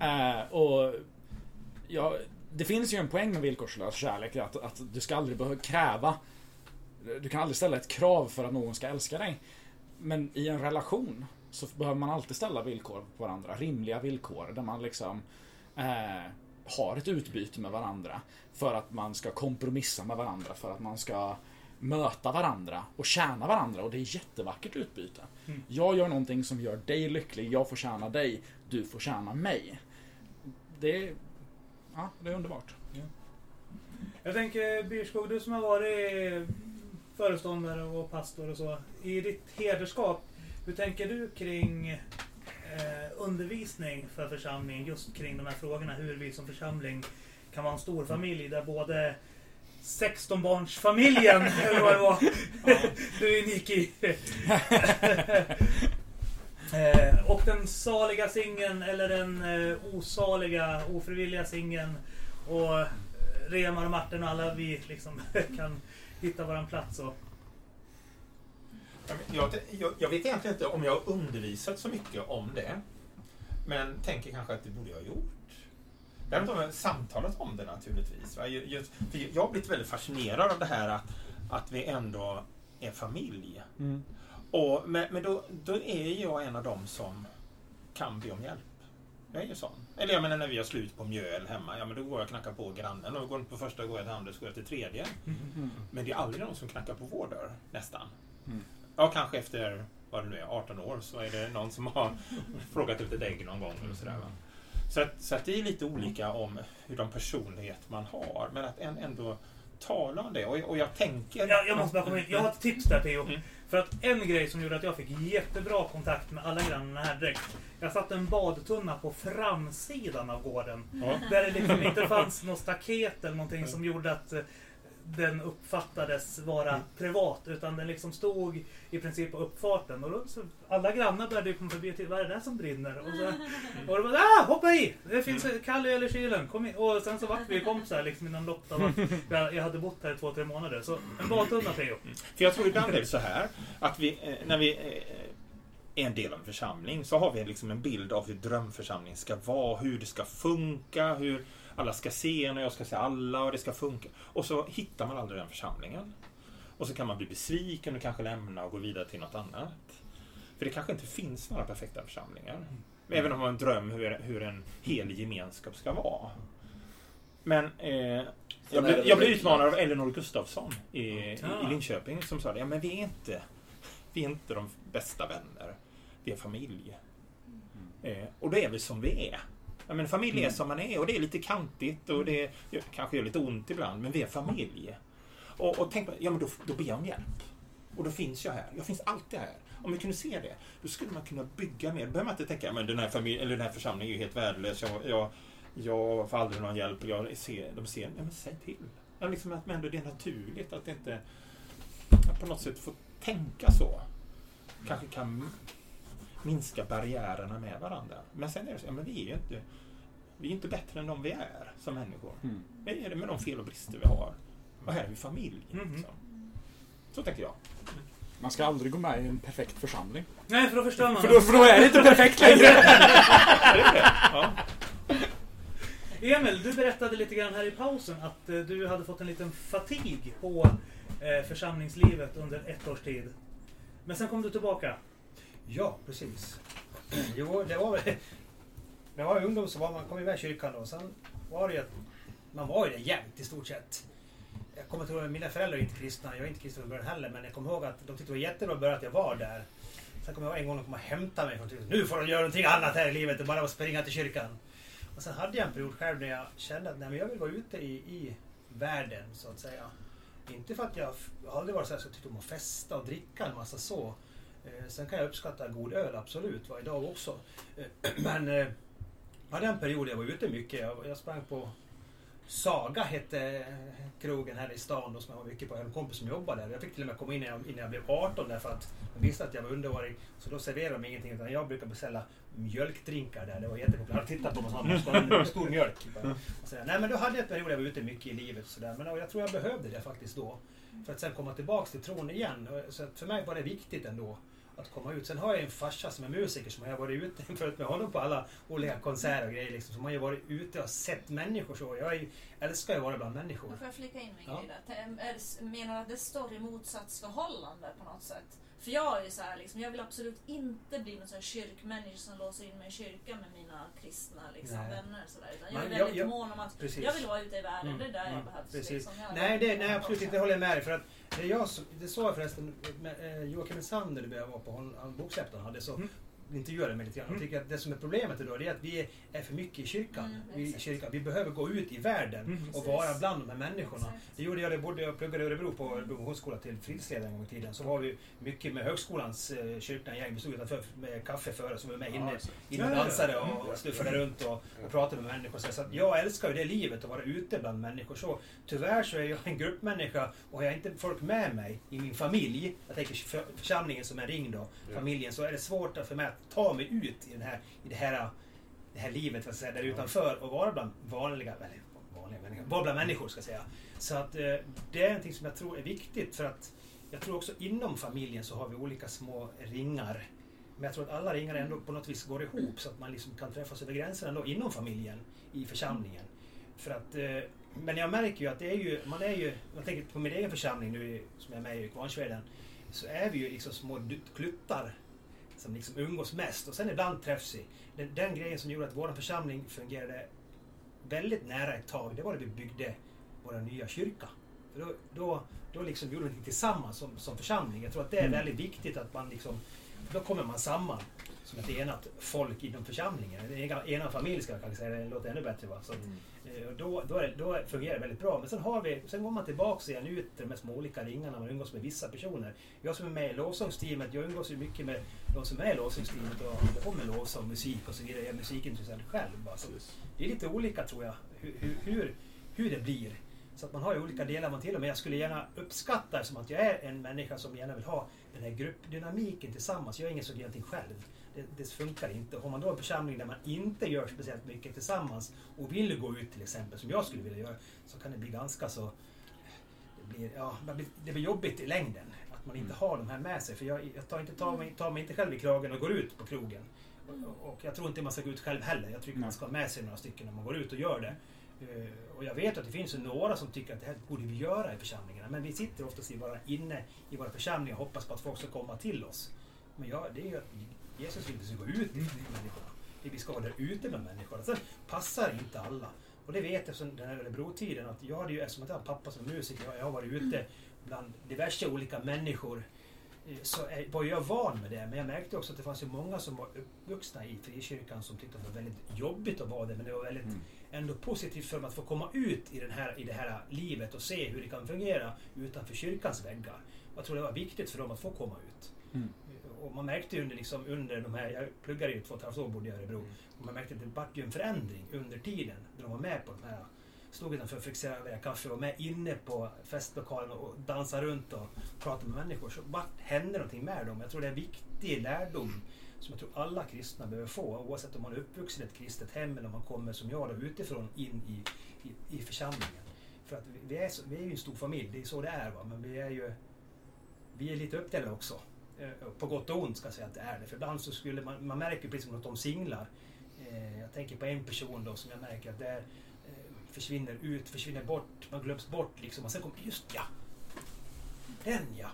[SPEAKER 3] Eh, och ja, Det finns ju en poäng med villkorslös kärlek, att, att du ska aldrig behöva kräva Du kan aldrig ställa ett krav för att någon ska älska dig. Men i en relation så behöver man alltid ställa villkor på varandra, rimliga villkor där man liksom eh, har ett utbyte med varandra. För att man ska kompromissa med varandra, för att man ska möta varandra och tjäna varandra och det är jättevackert utbyte.
[SPEAKER 1] Mm.
[SPEAKER 3] Jag gör någonting som gör dig lycklig, jag får tjäna dig, du får tjäna mig. Det är, ja, det är underbart.
[SPEAKER 1] Jag tänker Byrskog, du som har varit föreståndare och pastor och så. I ditt hederskap, hur tänker du kring eh, undervisning för församlingen just kring de här frågorna? Hur vi som församling kan vara en stor familj där både 16 barns familjen eller vad det var. Du är unik i. Eh, och den saliga singeln eller den eh, osaliga, ofrivilliga singeln. Och eh, Remar och Martin och alla vi liksom kan hitta våran plats. Och,
[SPEAKER 6] Jag, jag, jag vet egentligen inte om jag har undervisat så mycket om det. Men tänker kanske att det borde jag ha gjort. Däremot har jag samtalat om det naturligtvis. va. Ju- Just, jag har blivit väldigt fascinerad av det här att, att vi ändå är familj. Och, men men då, då är jag en av dem som kan be om hjälp. Jag är ju sån. Eller jag menar när vi har slut på mjöl hemma, ja men då går jag och knackar på grannen och går inte på första går jag till andra så går jag till tredje. Men det är aldrig någon som knackar på vår dörr, nästan.
[SPEAKER 3] Mm.
[SPEAKER 6] Ja, kanske efter, vad det nu är, 18 år så är det någon som har frågat ut ett ägg någon gång eller sådär. Va? Så, att, så att det är lite olika om hur de personlighet man har, men att en, ändå tala om det. Och, och jag tänker...
[SPEAKER 1] jag, jag måste bara komma in. Jag har ett tips där Theo.
[SPEAKER 6] Mm.
[SPEAKER 1] För att en grej som gjorde att jag fick jättebra kontakt med alla grannarna här direkt. Jag satte en badtunna på framsidan av gården.
[SPEAKER 6] Ja.
[SPEAKER 1] Där det liksom inte fanns något staket eller någonting som gjorde att eh, den uppfattades vara privat. Utan den liksom stod i princip på uppfarten. Och då, så, alla grannar började komma förbi och titta, vad är det där som brinner? Och, så, och det var ah, hoppa i! Det finns kall öl i kylen, kom in. Och sen så vart vi kompisar liksom innan loppet av att jag, jag hade bott här i två, tre månader. Så en badtunna Theo.
[SPEAKER 6] För jag tror ibland är det så här att vi, eh, när vi eh, är en del av en församling så har vi liksom en bild av hur drömförsamling ska vara, hur det ska funka, hur alla ska se en och jag ska se alla och det ska funka. Och så hittar man aldrig den församlingen. Och så kan man bli besviken och kanske lämna och gå vidare till något annat. För det kanske inte finns några perfekta församlingar. Även om man har en dröm hur, hur en hel gemenskap ska vara. Men eh, jag, blev, jag blev utmanad av Elinor Gustafsson i, i, i Linköping som sa det. Ja, men vi är inte, vi är inte de bästa vänner. Vi är familj. Eh, och då är vi som vi är. Ja, men familj är som man är och det är lite kantigt och det gör- kanske gör lite ont ibland, men vi är familj. Och, och tänk ja men då, då ber jag om hjälp. Och då finns jag här. Jag finns alltid här. Om vi kunde se det, då skulle man kunna bygga mer. Då behöver man inte tänka, men den här, familj, eller den här församlingen är ju helt värdelös. Jag, jag, jag får aldrig någon hjälp. Jag ser, de ser, ja men säg till. Ja, liksom att men ändå det är naturligt att inte att på något sätt få tänka så. Kanske kan minska barriärerna med varandra. Men sen är det så, ja men vi är ju inte, vi är inte bättre än de vi är som människor.
[SPEAKER 3] Mm.
[SPEAKER 6] Vi är det med de fel och brister vi har. Och här är vi familj.
[SPEAKER 1] Mhm.
[SPEAKER 6] Liksom. Så tänker jag.
[SPEAKER 3] Man ska aldrig gå med i en perfekt församling.
[SPEAKER 1] Nej, för då förstör man.
[SPEAKER 3] För då, för då är det inte perfekt längre.
[SPEAKER 6] Ja.
[SPEAKER 1] Emil, du berättade lite grann här i pausen att eh, du hade fått en liten fatig på eh, församlingslivet under ett års tid. Men sen kom du tillbaka.
[SPEAKER 8] Ja, precis. Jo, det var. När jag var ungdom så var man, kom man med i kyrkan då. Sen var det ju att man var ju det jämt i stort sett. Jag kommer inte ihåg, mina föräldrar är inte kristna, jag är inte kristen från början heller, men jag kommer ihåg att de tyckte det var jättebra i början att jag var där. Sen kommer jag ihåg en gång de kom och hämtade mig från kyrkan. Nu får de göra någonting annat här i livet än bara att springa till kyrkan. Och sen hade jag en period själv när jag kände att nej, men jag vill vara ute i, i världen så att säga. Inte för att jag, jag aldrig varit så här så jag tyckte om att festa och dricka en massa så. Eh, Sen kan jag uppskatta god öl, absolut, var idag också. Eh, Men eh, jag hade en period jag var ute mycket. Jag, jag sprang på Saga hette krogen här i stan då, som jag var mycket på. Jag hade en kompis som jobbade där. Jag fick till och med komma in innan jag, innan jag blev 18 därför att de visste att jag var underårig. Så då serverade de ingenting utan jag brukade beställa mjölkdrinkar där. Det var jättepopulärt. Titta på mig så man ska ha en stor mjölk. Och så, nej men då hade jag en period jag var ute mycket i livet. Så där. Men jag tror jag behövde det faktiskt då. För att sen komma tillbaks till tron igen. Så för mig var det viktigt ändå. Att komma ut. Sen har jag en farsa som är musiker som jag har varit ute följt med honom på alla olika konserter och grejer. Liksom, som har ju varit ute och sett människor så. Jag är, älskar ju att vara bland människor.
[SPEAKER 2] Då får jag flika in min
[SPEAKER 8] Ja.
[SPEAKER 2] grej där. Menar du att det står i motsatsförhållande på något sätt? För jag är ju så här, liksom, jag vill absolut inte bli någon sån här kyrkmänniska som låser in mig i kyrkan med mina kristna liksom,
[SPEAKER 8] Nej.
[SPEAKER 2] vänner. Så där. Utan jag är väldigt
[SPEAKER 8] jag- jag-
[SPEAKER 2] mån om att
[SPEAKER 8] Precis.
[SPEAKER 2] jag vill vara ute i världen,
[SPEAKER 8] Mm,
[SPEAKER 2] det är där
[SPEAKER 8] mm,
[SPEAKER 2] jag behövs.
[SPEAKER 8] precis.
[SPEAKER 2] Liksom. Jag
[SPEAKER 8] Nej, det, nej absolut inte. Det håller jag med dig. För att det, jag det sa jag förresten med eh, Joakim Sander när jag var på hon- han boksläppet han hade. Så
[SPEAKER 7] Mm.
[SPEAKER 8] Intervjuade mig lite grann. Jag tycker att det som är problemet idag är att vi är för mycket i kyrkan.
[SPEAKER 2] Mm,
[SPEAKER 8] vi, kyrkan. vi behöver gå ut i världen
[SPEAKER 7] Mm.
[SPEAKER 8] och vara bland de här människorna.
[SPEAKER 2] Exakt.
[SPEAKER 8] Det gjorde jag, det både jag pluggade i Örebro på Örebro Missionsskola till fritidsledare en gång i tiden. Så var vi mycket med högskolans eh, kyrkliga gäng. Vi stod utanför med kaffe före så var vi med inne, inne och dansade och, och snuffade runt och, och pratade med människor. Så jag älskar ju det livet att vara ute bland människor. Så tyvärr så är jag en gruppmänniska och har jag inte folk med mig i min familj, jag tänker för- församlingen som är ring då, familjen, så är det svårt för mig att ta mig ut i, den här, i det här det här livet vad säga, där utanför och vara bland vanliga, eller vanliga människor, vara bland människor ska jag säga. Så att eh, det är någonting som jag tror är viktigt för att jag tror också inom familjen så har vi olika små ringar. Men jag tror att alla ringar ändå på något vis går ihop så att man liksom kan träffas över gränserna ändå inom familjen, i församlingen. För att, eh, men jag märker ju att det är ju, man är ju, jag tänker på min egen församling nu som jag är med i, Kvarnsveden, så är vi ju liksom små kluttar som liksom umgås mest och sen ibland träffs vi. Den, den grejen som gjorde att vår församling fungerade väldigt nära ett tag, det var när vi byggde vår nya kyrka. För då, då, då liksom gjorde vi någonting tillsammans som, som församling. Jag tror att det är väldigt viktigt att man liksom, då kommer man samman som ett enat folk inom församlingen. En ena- enad familj ska jag kanske säga, det låter ännu bättre. Va? Så, att, eh, då, då, det- då fungerar det väldigt bra. Men sen, har vi, sen går man tillbaks igen ut i de här små olika ringarna, man umgås med vissa personer. Jag som är med i lovsångsteamet, jag umgås ju mycket med de som är i lovsångsteamet och håller på med lovsång, musik och så vidare. Jag är musikintresserad själv. Va? Så det är lite olika tror jag, hur, hur, hur, hur det blir. Så att man har ju olika delar man till och med. Jag skulle gärna uppskatta som att jag är en människa som gärna vill ha den här gruppdynamiken tillsammans. Jag är ingen som gör någonting själv. Det, det funkar inte. Har man då en församling där man inte gör speciellt mycket tillsammans och vill gå ut till exempel, som jag skulle vilja göra, så kan det bli ganska så... Det blir, ja, det blir, det blir jobbigt i längden. Att man inte har de här med sig. För jag, jag tar, inte, tar, mig, tar mig inte själv i kragen och går ut på krogen. Och, och jag tror inte man ska gå ut själv heller. Jag tycker man ska ha med sig några stycken när man går ut och gör det. Eh, Och jag vet att det finns några som tycker att det här borde vi göra i församlingarna. Men vi sitter oftast i bara inne i våra församlingar och hoppas på att folk ska komma till oss. Men ja, det är ju att Jesus vill att vi ska gå ut till människorna. Det Vi ska vara där ute med människorna. Sen passar inte alla. Och det vet jag från den här Örebro-tiden att jag hade ju, eftersom att jag har pappa som musiker, jag har varit ute bland diverse olika människor eh, så är- var jag van med det. Men jag märkte också att det fanns ju många som var uppvuxna i frikyrkan som tyckte att det var väldigt jobbigt att vara där. Men det var väldigt ändå positivt för dem att få komma ut i, den här, i det här livet och se hur det kan fungera utanför kyrkans väggar. Jag tror det var viktigt för dem att få komma ut.
[SPEAKER 3] Mm.
[SPEAKER 8] Och man märkte ju under, liksom, under de här, jag pluggade ju två och ett halvt år bodde i Örebro. Och man märkte att det vart ju en förändring under tiden när de var med på de här Stod utanför och fick servera kaffe och var med inne på festlokalen och dansade runt och pratade med människor. Så vart hände någonting med dem. Jag tror det är en viktig lärdom som jag tror alla kristna behöver få. Oavsett om man är uppvuxen i ett kristet hem eller om man kommer som jag då utifrån in i, i, i församlingen. För att vi, vi, är så, vi är ju en stor familj, det är så det är. Va? Men vi är ju vi är lite uppdelade också. Eh, På gott och ont ska jag säga att det är det. För ibland så skulle man, man märker precis som att de singlar. Eh, Jag tänker på en person då som jag märker att där eh, försvinner ut, försvinner bort, man glöms bort liksom. Och sen kommer, just ja! Den ja!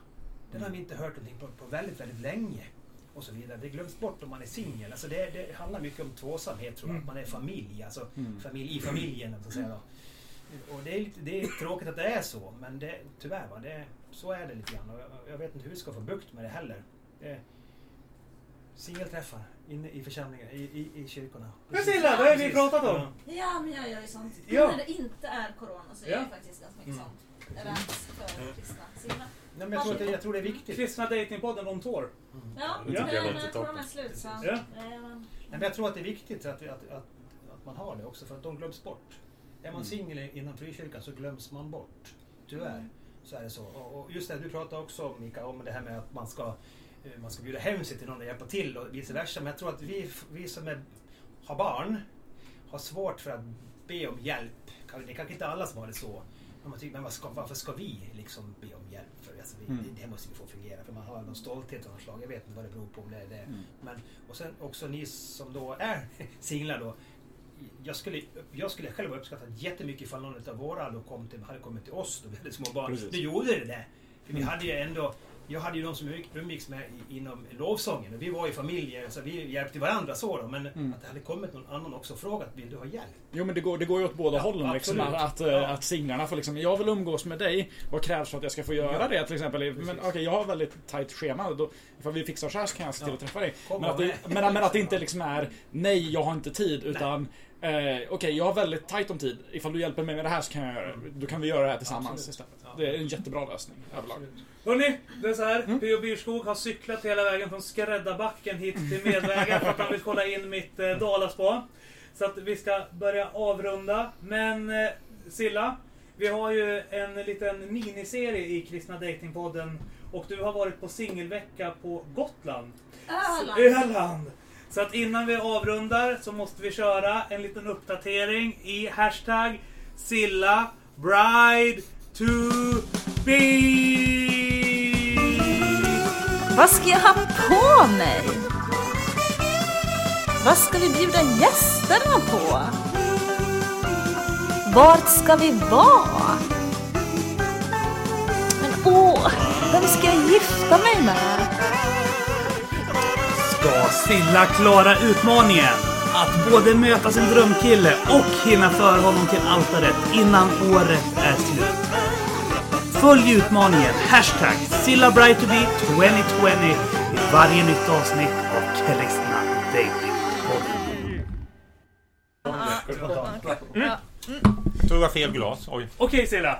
[SPEAKER 8] Den har vi inte hört någonting på, på väldigt, väldigt länge. Och så vidare. Det glöms bort om man är singel. Alltså det, det handlar mycket om tvåsamhet tror jag. Att man är familj. Alltså familj i familjen. Så att säga då. Och det är, lite, det är tråkigt att det är så. Men det, tyvärr, va, det, så är det lite grann. Och jag, jag vet inte hur vi ska få bukt med det heller. Det är Singelträffar inne i församlingar, i, i, i kyrkorna.
[SPEAKER 7] Priscilla, vad har vi pratat om?
[SPEAKER 8] Ja.
[SPEAKER 2] Ja, men jag gör ju sånt.
[SPEAKER 7] Ja.
[SPEAKER 2] När det inte är corona så gör
[SPEAKER 7] Ja.
[SPEAKER 2] jag faktiskt ganska mycket
[SPEAKER 8] Mm.
[SPEAKER 2] sånt. Events för kristna. Silla.
[SPEAKER 8] Nej, men jag, tror att det, jag tror det är viktigt.
[SPEAKER 7] Kristna Datingpodden on tour.
[SPEAKER 2] Ja,
[SPEAKER 4] Det tycker jag
[SPEAKER 2] men
[SPEAKER 4] låter
[SPEAKER 2] corona är slut så.
[SPEAKER 7] Ja.
[SPEAKER 2] eh,
[SPEAKER 8] Nej, men jag tror att det är viktigt att, att, att, att man har det också för att de glöms bort. Är man singel inom frikyrkan så glöms man bort. Tyvärr. Så är det så. Och, och just det du pratade också om Mika, om det här med att man ska, eh, man ska bjuda hem sig till någon och hjälpa till och vice versa. Men jag tror att vi, vi som är, har barn har svårt för att be om hjälp. Det är kanske inte alla som har det så. Och man tycker, men ska, varför ska vi liksom be om hjälp? För, alltså, vi,
[SPEAKER 3] Mm.
[SPEAKER 8] det, det måste vi få fungera för man har någon stolthet av något slag. Jag vet inte vad det beror på. Om det är det.
[SPEAKER 3] Mm.
[SPEAKER 8] Men, och sen också ni som då är singlar då. Jag skulle, jag skulle själv ha uppskattat jättemycket ifall någon av våra då kom till, hade kommit till oss då vi hade små barn.
[SPEAKER 3] Precis.
[SPEAKER 8] Nu gjorde det det. För vi
[SPEAKER 3] Mm.
[SPEAKER 8] hade ju ändå jag hade ju de som umgicks med inom lovsången och vi var i familjer så vi hjälpte varandra så då. Men
[SPEAKER 3] Mm.
[SPEAKER 8] att det hade kommit någon annan också och frågat vill du ha hjälp?
[SPEAKER 3] Jo men det går, det går ju åt båda
[SPEAKER 8] Ja,
[SPEAKER 3] hållen liksom. Att, att,
[SPEAKER 8] Ja.
[SPEAKER 3] att singlarna får liksom, jag vill umgås med dig. Vad krävs för att jag ska få göra
[SPEAKER 8] Ja.
[SPEAKER 3] det till exempel? Men
[SPEAKER 8] Precis.
[SPEAKER 3] okej, jag har väldigt tajt schema. Då, ifall vi fixar så här så kan jag se till att träffa dig. Men att, det, men, men att det inte liksom är nej, jag har inte tid. Utan eh, okej, jag har väldigt tajt om tid. Ifall du hjälper mig med det här så kan jag göra det. Då kan vi göra det här tillsammans
[SPEAKER 8] Absolut.
[SPEAKER 3] istället.
[SPEAKER 8] Ja.
[SPEAKER 3] Det är en jättebra lösning överlag.
[SPEAKER 1] Hörni, det är så här.
[SPEAKER 3] Mm.
[SPEAKER 1] P.O. Byrskog har cyklat hela vägen från Skräddarbacken hit till Medvägen för att han vill kolla in mitt eh, Dalaspa. Så att vi ska börja avrunda. Men eh, Silla, vi har ju en liten miniserie i Kristna Datingpodden och du har varit på singelvecka på Gotland.
[SPEAKER 2] Öland!
[SPEAKER 1] Öland! Så att innan vi avrundar så måste vi köra en liten uppdatering i hashtag Silla Bride to be.
[SPEAKER 2] Vad ska jag ha på mig? Vad ska vi bjuda gästerna på? Vart ska vi vara? Men åh, vem ska jag gifta mig med?
[SPEAKER 1] Ska Silla klara utmaningen att både möta sin drömkille och hinna föra honom till altaret innan året är slut? Följ utmaningen hashtag SillaBrightToBe 2020 i varje nytt avsnitt av Kristna Datingpodden.
[SPEAKER 6] Tog jag fel glas? Oj.
[SPEAKER 1] Okej Silla,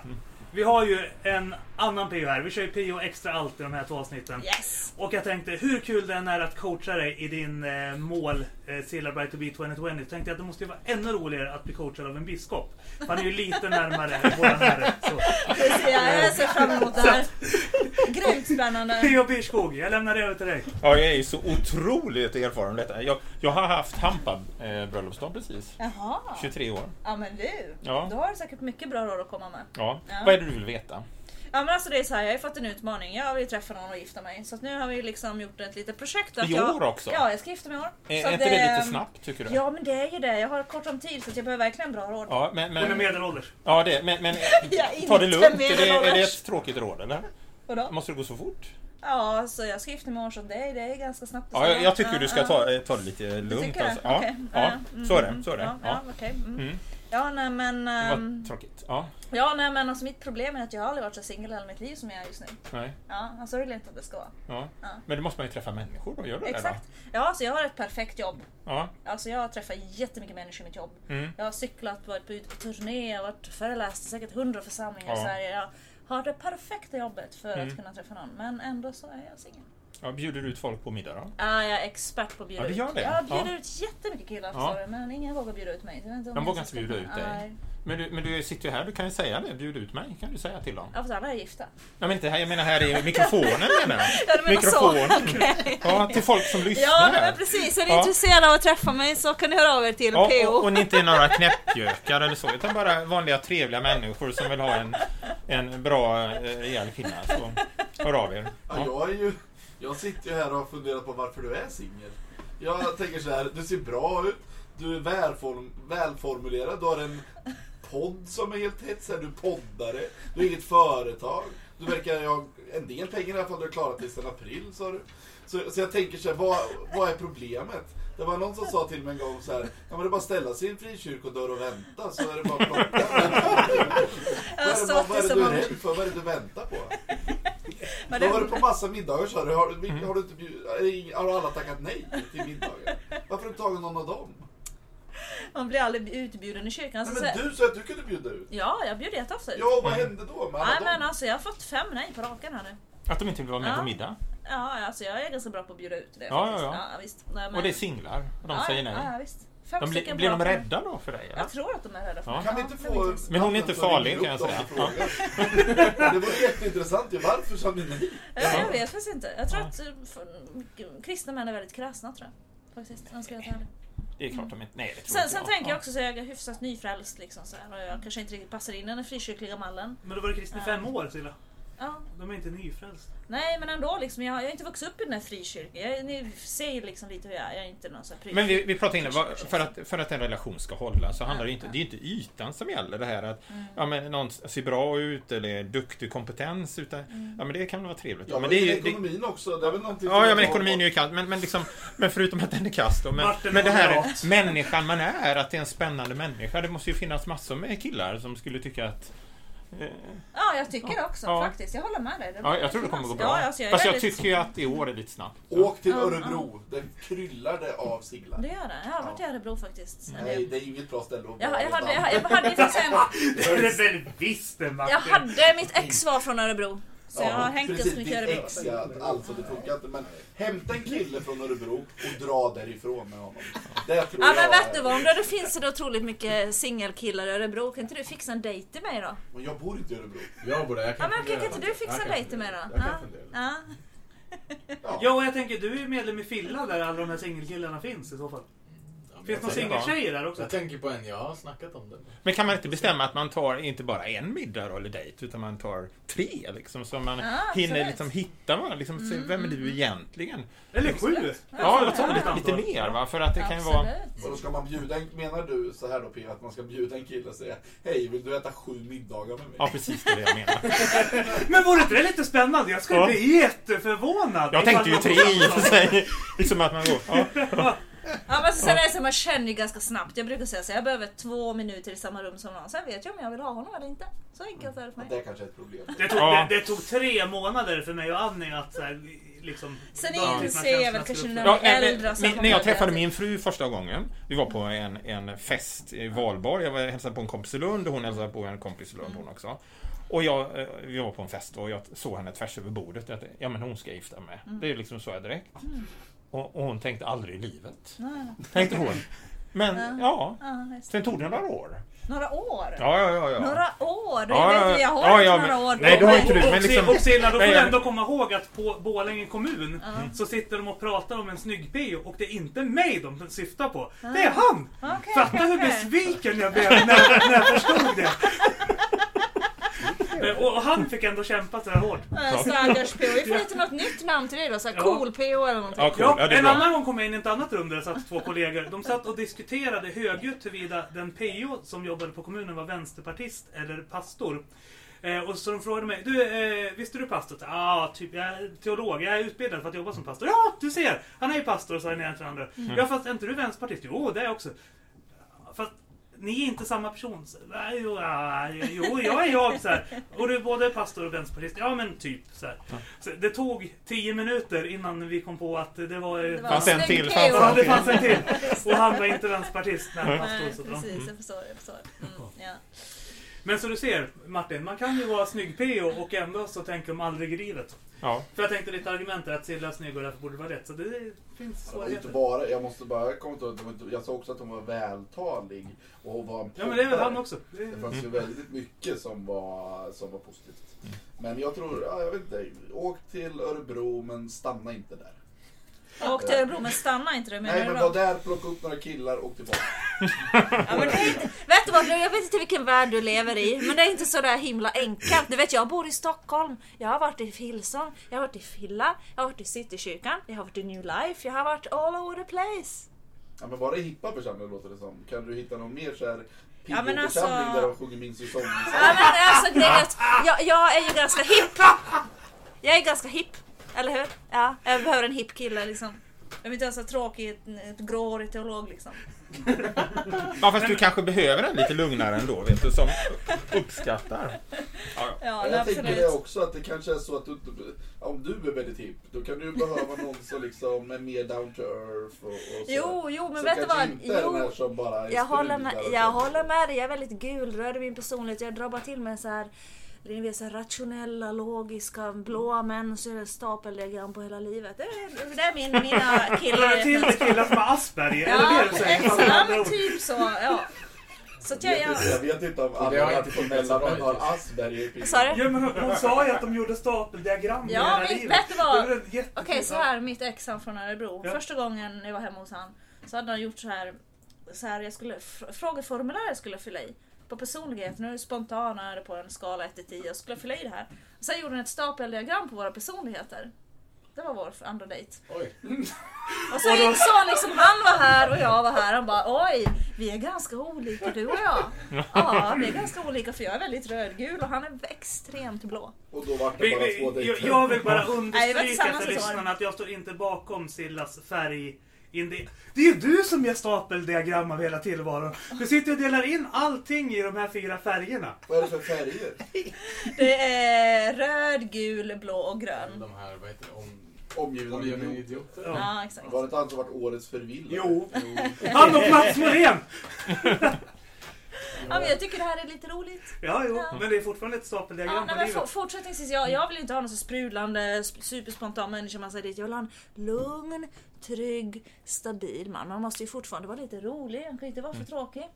[SPEAKER 1] vi har ju en annan PO här. Vi kör ju PO extra allt i de här två avsnitten.
[SPEAKER 2] Yes!
[SPEAKER 1] Och jag tänkte, hur kul det än är att coacha dig i din eh, mål eh, Silla Bright to be 2020 så tänkte jag att det måste ju vara ännu roligare att bli coachad av en biskop. För Han är ju lite närmare våran herre. Så.
[SPEAKER 2] Det ser jag, jag ser fram emot det här. Grymt spännande.
[SPEAKER 1] P.O. Byrskog, jag lämnar över till dig.
[SPEAKER 6] Ja, jag är ju så otroligt erfaren detta. Jag, jag har haft Hampa eh, bröllopsdag precis.
[SPEAKER 2] Jaha.
[SPEAKER 6] 23 år.
[SPEAKER 2] Ja men du,
[SPEAKER 6] Ja.
[SPEAKER 2] då har du säkert mycket bra råd att komma med.
[SPEAKER 6] Ja.
[SPEAKER 2] Ja.
[SPEAKER 6] Vad är det du vill veta?
[SPEAKER 2] Ja men alltså det är så här, jag har ju fått en utmaning. Jag vill träffa någon och gifta mig. Så att nu har vi liksom gjort ett litet projekt. att
[SPEAKER 6] I
[SPEAKER 2] jag,
[SPEAKER 6] år också?
[SPEAKER 2] Ja, jag ska gifta mig i år.
[SPEAKER 6] Är,
[SPEAKER 2] Så
[SPEAKER 6] är inte det
[SPEAKER 2] det-
[SPEAKER 6] lite snabbt tycker du?
[SPEAKER 2] Ja men det är ju det. Jag har kort om tid så att jag behöver verkligen bra råd.
[SPEAKER 6] Ja, men,
[SPEAKER 1] Hon är
[SPEAKER 6] men,
[SPEAKER 1] medelålders.
[SPEAKER 6] ja det, men, men ta det lugnt. Är det, är det ett tråkigt råd eller?
[SPEAKER 2] Vadå?
[SPEAKER 6] Måste det gå så fort?
[SPEAKER 2] Ja, så jag ska gifta mig i år så det är, det är ganska snabbt.
[SPEAKER 6] Ja, jag, jag tycker du ska ta, ta det lite lugnt. Alltså. Ja,
[SPEAKER 2] Okej.
[SPEAKER 6] ja,
[SPEAKER 2] mm,
[SPEAKER 6] så är det.
[SPEAKER 2] mm,
[SPEAKER 6] Så är det.
[SPEAKER 2] Ja,
[SPEAKER 6] Ja.
[SPEAKER 2] ja, okej. Mm. Ja, nej men...
[SPEAKER 6] Det
[SPEAKER 2] ehm,
[SPEAKER 6] var tråkigt. Ja,
[SPEAKER 2] Ja, nej men alltså mitt problem är att jag har aldrig varit så singel i hela mitt liv som jag är just nu.
[SPEAKER 6] nej.
[SPEAKER 2] Ja, alltså vill jag inte att det ska vara.
[SPEAKER 6] Ja.
[SPEAKER 2] Ja.
[SPEAKER 6] Men då måste man ju träffa människor då. Gör du det
[SPEAKER 2] Exakt. Ja, så jag har ett perfekt jobb.
[SPEAKER 6] Ja.
[SPEAKER 2] Alltså jag har träffat jättemycket människor i mitt jobb.
[SPEAKER 6] Mm.
[SPEAKER 2] Jag har cyklat, varit på, ute på turné, jag har varit föreläst i säkert hundra församlingar i
[SPEAKER 6] Ja.
[SPEAKER 2] Sverige. Jag har det perfekta jobbet för
[SPEAKER 6] Mm.
[SPEAKER 2] att kunna träffa någon. Men ändå så är jag singel.
[SPEAKER 6] Ja. Bjuder du ut folk på middag då?
[SPEAKER 2] Ja, jag är expert på att bjuda
[SPEAKER 6] Ja, det gör
[SPEAKER 2] ut.
[SPEAKER 6] det.
[SPEAKER 2] Jag bjuder
[SPEAKER 6] Ja.
[SPEAKER 2] ut jättemycket killar
[SPEAKER 6] Ja.
[SPEAKER 2] du, men ingen vågar bjuda ut mig.
[SPEAKER 6] De vågar inte bjuda ut dig.
[SPEAKER 2] Nej.
[SPEAKER 6] Men du, men du sitter ju här, du kan ju säga det. Bjud ut mig, kan du säga till dem.
[SPEAKER 2] Ja, fast alla är gifta.
[SPEAKER 6] Nej men inte här, jag menar här i mikrofonen menar jag.
[SPEAKER 2] Ja, du menar
[SPEAKER 6] Mikrofonen.
[SPEAKER 2] så. Okej.
[SPEAKER 6] Ja, till folk som lyssnar.
[SPEAKER 2] Ja, men precis. Är ni
[SPEAKER 6] Ja.
[SPEAKER 2] intresserade av att träffa mig så kan ni höra av er till
[SPEAKER 6] Ja,
[SPEAKER 2] PO.
[SPEAKER 6] och, och ni inte är några knäppjökar eller så, utan bara vanliga trevliga människor som vill ha en, en bra, eh, rejäl kvinna. Så hör av er.
[SPEAKER 5] Ja,
[SPEAKER 6] Ja.
[SPEAKER 5] jag, är ju, jag sitter ju här och har funderat på varför du är singel. Jag tänker så här, du ser bra ut, du är välform, välformulerad, du har en podd som är helt hetsig, du är poddare, du har inget företag, du verkar ha en del pengar i alla fall, du har klarat till sen april sa du. Så, så jag tänker så här, vad, vad är problemet? Det var någon som sa till mig en gång så här, ja men det är bara att ställa sig i en frikyrkodörr och vänta så är det bara att plocka. Vad är, det, vad, vad är du är rädd för? Vad är det du väntar på?
[SPEAKER 2] Men
[SPEAKER 5] Du har varit
[SPEAKER 2] det...
[SPEAKER 5] på massa middagar sa du. Har,
[SPEAKER 6] Mm.
[SPEAKER 5] har, du inte bjud, har alla tackat nej till middagar? Varför har du inte tagit någon av dem?
[SPEAKER 2] Man blir aldrig utbjuden i kyrkan.
[SPEAKER 5] Nej,
[SPEAKER 2] Så
[SPEAKER 5] men
[SPEAKER 2] så...
[SPEAKER 5] du sa att du kunde bjuda ut.
[SPEAKER 2] Ja, jag bjuder jätteofta ut.
[SPEAKER 5] Ja, vad hände då med alla
[SPEAKER 2] Nej men
[SPEAKER 5] dem?
[SPEAKER 2] alltså jag har fått fem nej på raken här nu.
[SPEAKER 6] Att de inte vill vara med
[SPEAKER 2] Ja.
[SPEAKER 6] på middag.
[SPEAKER 2] Ja, alltså jag är ganska bra på att bjuda ut det.
[SPEAKER 6] Ja,
[SPEAKER 2] faktiskt.
[SPEAKER 6] ja, ja.
[SPEAKER 2] visst. Nej, men...
[SPEAKER 6] Och det är singlar, och de
[SPEAKER 2] ja,
[SPEAKER 6] säger nej.
[SPEAKER 2] Ja, ja, visst. Fem
[SPEAKER 6] De blir, blir de rädda då för dig? Eller?
[SPEAKER 2] Jag tror att de är rädda för
[SPEAKER 6] Ja.
[SPEAKER 2] mig.
[SPEAKER 5] Kan vi
[SPEAKER 2] Ja,
[SPEAKER 5] inte få...
[SPEAKER 6] Men hon är inte farlig, kan jag säga.
[SPEAKER 5] frågar. Det var jätteintressant ju. Varför sa ni nej?
[SPEAKER 2] Ja, jag vet faktiskt inte. Jag tror att eh, kristna män är väldigt kräsna tror jag. Faktiskt, om jag ska vara.
[SPEAKER 6] Det är klart de inte... Nej, det tror
[SPEAKER 2] Sen,
[SPEAKER 6] inte
[SPEAKER 2] sen
[SPEAKER 6] jag.
[SPEAKER 2] tänker
[SPEAKER 6] Ja.
[SPEAKER 2] jag också så jag är hyfsat nyfrälst liksom så här, och jag kanske inte riktigt passar in i den frikyrkliga mallen.
[SPEAKER 1] Men då var du kristen i fem år Silla.
[SPEAKER 2] Ja.
[SPEAKER 1] De är inte nyfrälst.
[SPEAKER 2] Nej men ändå liksom, jag, har- jag har inte vuxit upp i den här frikyrkan. Jag, ni ser liksom lite hur jag är. Jag är inte någon sån
[SPEAKER 6] Men vi, vi vad-
[SPEAKER 2] frikyrklig
[SPEAKER 6] för att, för att en relation ska hålla så handlar det
[SPEAKER 2] Ja,
[SPEAKER 6] inte,
[SPEAKER 2] ja.
[SPEAKER 6] det är inte ytan som gäller det här att
[SPEAKER 2] Mm.
[SPEAKER 6] ja, men någon ser bra ut eller är duktig kompetens utan ja men det kan vara trevligt.
[SPEAKER 5] Ja, men
[SPEAKER 6] men det är
[SPEAKER 5] det
[SPEAKER 6] ju, det,
[SPEAKER 5] ekonomin också. Det är väl någonting
[SPEAKER 6] ja, ja men ekonomin är ju kallt men, men liksom men förutom att den är kast då, men,
[SPEAKER 1] Martin
[SPEAKER 6] men det här människan man är, att det är en spännande människa. Det måste ju finnas massor med killar som skulle tycka att
[SPEAKER 2] Ja, jag tycker det också
[SPEAKER 6] Ja.
[SPEAKER 2] faktiskt. Jag håller med dig. Det
[SPEAKER 6] Ja, jag tror det kommer gå bra.
[SPEAKER 2] Ja, alltså, jag
[SPEAKER 6] Fast jag tycker ju att i år är lite snabbt.
[SPEAKER 5] Åk till
[SPEAKER 2] Ja,
[SPEAKER 5] Örebro. Det kryllar det av singlar.
[SPEAKER 2] Det gör det. Jag har varit i Örebro faktiskt.
[SPEAKER 5] Nej, det är inget bra ställe att
[SPEAKER 2] Jag,
[SPEAKER 5] vara
[SPEAKER 2] jag, hade,
[SPEAKER 5] ibland.
[SPEAKER 2] jag, jag hade ju faktiskt en,
[SPEAKER 1] Det är väl visst det Martin.
[SPEAKER 2] jag hade mitt ex var från Örebro. Så jag har hängt
[SPEAKER 5] precis,
[SPEAKER 2] ganska mycket i
[SPEAKER 5] ditt
[SPEAKER 2] Örebro.
[SPEAKER 5] ex, ja, alltså det funkar inte. Men hämta en kille från Örebro och dra därifrån med honom. Det tror
[SPEAKER 2] Ja men
[SPEAKER 5] jag
[SPEAKER 2] vet du vad, om det finns det otroligt mycket singelkillar i Örebro, kan inte du fixa en dejt till mig då?
[SPEAKER 5] Men jag bor inte i Örebro.
[SPEAKER 4] Jag borde, jag
[SPEAKER 2] Ja
[SPEAKER 4] kan
[SPEAKER 2] men okej,
[SPEAKER 4] fundera
[SPEAKER 2] kan inte du fixa
[SPEAKER 4] Jag
[SPEAKER 2] en dejt till mig då?
[SPEAKER 4] Jag kan
[SPEAKER 2] Ja. Ja.
[SPEAKER 5] Ja.
[SPEAKER 1] Ja, och jag tänker du är ju medlem i Filla där alla de här singelkillarna finns i så fall. Finns det några singeltjejer där också?
[SPEAKER 4] Jag tänker på en, jag har snackat om den.
[SPEAKER 6] Men kan man inte bestämma att man tar inte bara en middag då, eller dejt, utan man tar tre liksom, så man
[SPEAKER 2] Ja,
[SPEAKER 6] hinner
[SPEAKER 2] absolut.
[SPEAKER 6] liksom hitta varandra, liksom, se, vem är du egentligen?
[SPEAKER 1] Eller sju?
[SPEAKER 6] Ja, eller
[SPEAKER 1] Ja,
[SPEAKER 6] lite, lite mer va, för att det kan ju vara...
[SPEAKER 5] Ska man bjuda en, menar du så här då P, att man ska bjuda en kille och säga Hej, vill du äta sju middagar med mig?
[SPEAKER 6] Ja, precis det är det jag menar.
[SPEAKER 1] Men vore inte det lite spännande? Jag skulle
[SPEAKER 6] Ja.
[SPEAKER 1] bli jätteförvånad.
[SPEAKER 6] Jag tänkte ju tre i och för sig. Liksom att man går... Ja.
[SPEAKER 2] Ja men sen är det så man känner ju ganska snabbt. Jag brukar säga så jag behöver två minuter i samma rum som någon. Sen vet jag om jag vill ha honom eller inte. Så enkelt är det för
[SPEAKER 5] Ja,
[SPEAKER 2] mig.
[SPEAKER 5] det kanske är ett problem.
[SPEAKER 1] Det tog,
[SPEAKER 6] Ja.
[SPEAKER 1] det, det tog tre månader för mig och Annie att så här, liksom...
[SPEAKER 2] Sen inser jag väl kanske när-.
[SPEAKER 6] Ja, eh,
[SPEAKER 2] äldre
[SPEAKER 6] när jag träffade min fru första gången, vi var på en, en fest i Valborg, jag var hälsade på en kompis i Lund och hon hälsade på en kompis i Lund hon också. Och jag, eh, vi var på en fest och jag såg henne tvärs över bordet. Att, ja men hon ska jag gifta mig. Det är liksom så jag direkt. Och, och hon tänkte aldrig i livet.
[SPEAKER 2] Nej.
[SPEAKER 6] Tänkte hon. Men ja,
[SPEAKER 2] Ja, det.
[SPEAKER 6] sen tog det några år.
[SPEAKER 2] Några år?
[SPEAKER 6] Ja, ja, ja. ja.
[SPEAKER 2] Några år? Du
[SPEAKER 6] Ja,
[SPEAKER 2] vet
[SPEAKER 6] ja,
[SPEAKER 2] jag har
[SPEAKER 6] ja,
[SPEAKER 2] inte
[SPEAKER 6] ja,
[SPEAKER 2] några
[SPEAKER 6] men-
[SPEAKER 2] år
[SPEAKER 6] nej, du har inte du, men liksom-
[SPEAKER 1] och Silla, då får du ändå komma ihåg att på Borlänge kommun så sitter de och pratar om en snygg PO och det är inte mig de syftar på. Det är han!
[SPEAKER 2] Okej,
[SPEAKER 1] Fatta hur
[SPEAKER 2] okej.
[SPEAKER 1] besviken jag blev när, när jag förstod det. Eh, Och, och han fick ändå kämpa sådär hårt.
[SPEAKER 2] Äh, Stackars PO. Vi får lite något nytt namn till dig då. Så här
[SPEAKER 1] Ja.
[SPEAKER 2] cool PO eller någonting.
[SPEAKER 6] Ja, cool.
[SPEAKER 1] Ja, en
[SPEAKER 6] bra.
[SPEAKER 1] annan gång kom jag in i ett annat rum där det satt två kollegor. De satt och diskuterade högljutt huruvida den PO som jobbade på kommunen var vänsterpartist eller pastor. Eh, och så de frågade mig, du, eh, visst är du pastor? Ja, ah, typ, jag är teolog, jag är utbildad för att jobba som pastor. Ja, du ser! Han är ju pastor, sa den ena till den andra. Ja, fast är inte du vänsterpartist? Jo, det är jag också. Ni är inte samma person. Så, jo, ja, jo, jag är jag. Så här. Och du är både pastor och vänsterpartist. Ja, men typ. Så, här. så Det tog tio minuter innan vi kom på att det var...
[SPEAKER 2] Det var
[SPEAKER 6] Fanns en till, fanns
[SPEAKER 1] Ja, det fanns en till. Och han var inte vänsterpartist
[SPEAKER 2] Nej,
[SPEAKER 1] pastor. Så,
[SPEAKER 2] precis. Jag förstår. Jag förstår. Mm, ja.
[SPEAKER 1] Men så du ser, Martin, man kan ju vara snygg PO och ändå så tänker de aldrig i livet.
[SPEAKER 6] Ja.
[SPEAKER 1] För jag tänkte ditt argument är att Silla är snygg och därför borde det vara rätt. Så det finns
[SPEAKER 5] Det var inte
[SPEAKER 1] svårigheter.
[SPEAKER 5] bara, jag måste bara komma ihåg jag sa också att hon var vältalig och hon var en
[SPEAKER 1] Ja, men det är väl han också. Det
[SPEAKER 5] Det fanns ju väldigt mycket som var, som var positivt. Men jag tror, ja, jag vet inte, åk till Örebro men stanna inte där.
[SPEAKER 2] Och till Örebro, men stanna inte där menar
[SPEAKER 5] Nej men var där, plocka upp några killar och tillbaka.
[SPEAKER 2] Ja, men det är inte, vet du vad, jag vet inte vilken värld du lever i, men det är inte så där himla enkelt. Du vet, jag bor i Stockholm, jag har varit i Hillsong, jag har varit i Filla, jag har varit i Citykyrkan, jag har varit i New Life, jag har varit all over the place.
[SPEAKER 5] Ja men bara i hippa församlingar låter det som. Kan du hitta någon mer såhär
[SPEAKER 2] Ja, men alltså-
[SPEAKER 5] där de sjunger min säsong?
[SPEAKER 2] Ja, men alltså är jag, jag är ju ganska hipp. Jag är ganska hipp, eller hur? Ja, jag behöver en hipp kille liksom. Jag vill inte ha så tråkig, ett, ett gråhårig teolog liksom.
[SPEAKER 6] ja, fast du kanske behöver en lite lugnare ändå, vet du, som uppskattar. Ja, ja.
[SPEAKER 5] Jag tänker det
[SPEAKER 2] absolut.
[SPEAKER 5] också att det kanske är så att du, om du är väldigt hipp, då kan du behöva någon som liksom är mer down to earth och, och så.
[SPEAKER 2] Jo, jo, men
[SPEAKER 5] som
[SPEAKER 2] vet du vad? Jo,
[SPEAKER 5] som bara är
[SPEAKER 2] jag håller, med, jag
[SPEAKER 5] så.
[SPEAKER 2] håller med dig. Jag är väldigt gulröd i min personlighet. Jag drar bara till med så här ni vet, så rationella, logiska, blåa män så är det stapeldiagram på hela livet. Det är, det är min, mina killar.
[SPEAKER 1] till killar som har Asperger?
[SPEAKER 2] Ja,
[SPEAKER 1] det det
[SPEAKER 2] exakt. Ja, men typ så. Ja. Så att jag,
[SPEAKER 5] Jag vet, inte,
[SPEAKER 2] jag,
[SPEAKER 5] jag vet inte om alla
[SPEAKER 4] inte fått
[SPEAKER 5] rationella
[SPEAKER 4] med sig
[SPEAKER 5] män har Asperger.
[SPEAKER 2] Du?
[SPEAKER 1] Ja, men hon, hon sa ju att de gjorde stapeldiagram
[SPEAKER 2] Ja,
[SPEAKER 1] hela livet.
[SPEAKER 2] vet du vad? Okej, så här mitt ex han från Örebro.
[SPEAKER 1] Ja.
[SPEAKER 2] Första gången jag var hemma hos han så hade han gjort så här så här, jag skulle, fr- frågeformulär jag skulle fylla i. På personlighet, nu är det spontana är det på en skala 1 till 10. Jag skulle fylla i det här. Sen gjorde hon ett stapeldiagram på våra personligheter. Det var vår andra dejt.
[SPEAKER 4] Oj.
[SPEAKER 2] Och så insåg han liksom, han var här och jag var här. Han bara oj, vi är ganska olika du och jag. Ja, vi är ganska olika för jag är väldigt rödgul och han är extremt blå.
[SPEAKER 5] Och då var det bara två
[SPEAKER 1] jag,
[SPEAKER 5] dejter.
[SPEAKER 1] jag vill bara
[SPEAKER 2] Nej,
[SPEAKER 1] understryka
[SPEAKER 2] tillsammans
[SPEAKER 1] för lyssnarna att jag står inte bakom Sillas färg. Indi- Det är ju du som gör stapeldiagram av hela tillvaron. Du sitter och delar in allting i de här fyra färgerna.
[SPEAKER 5] Vad är det för färger?
[SPEAKER 2] Det är röd, gul, blå och grön.
[SPEAKER 4] De här, vad heter det? Om,
[SPEAKER 5] Omgiven av
[SPEAKER 4] omgivna
[SPEAKER 5] idioter.
[SPEAKER 1] Ja.
[SPEAKER 2] Ja, exakt.
[SPEAKER 5] Var det inte han som varit årets förvillade?
[SPEAKER 1] Jo. Han och Mats Morén!
[SPEAKER 2] Ja, men jag tycker det här är lite roligt.
[SPEAKER 1] Ja, jo,
[SPEAKER 2] Ja.
[SPEAKER 1] men det är fortfarande ett
[SPEAKER 2] Ja,
[SPEAKER 1] stapeldiagram
[SPEAKER 2] nej,
[SPEAKER 1] på livet.
[SPEAKER 2] fortsättningsvis, jag, jag vill inte ha någon så sprudlande, sp- superspontan människa man säger dit. Jag vill ha en lugn, trygg, stabil man. Man måste ju fortfarande vara lite rolig, man kan inte vara för tråkig.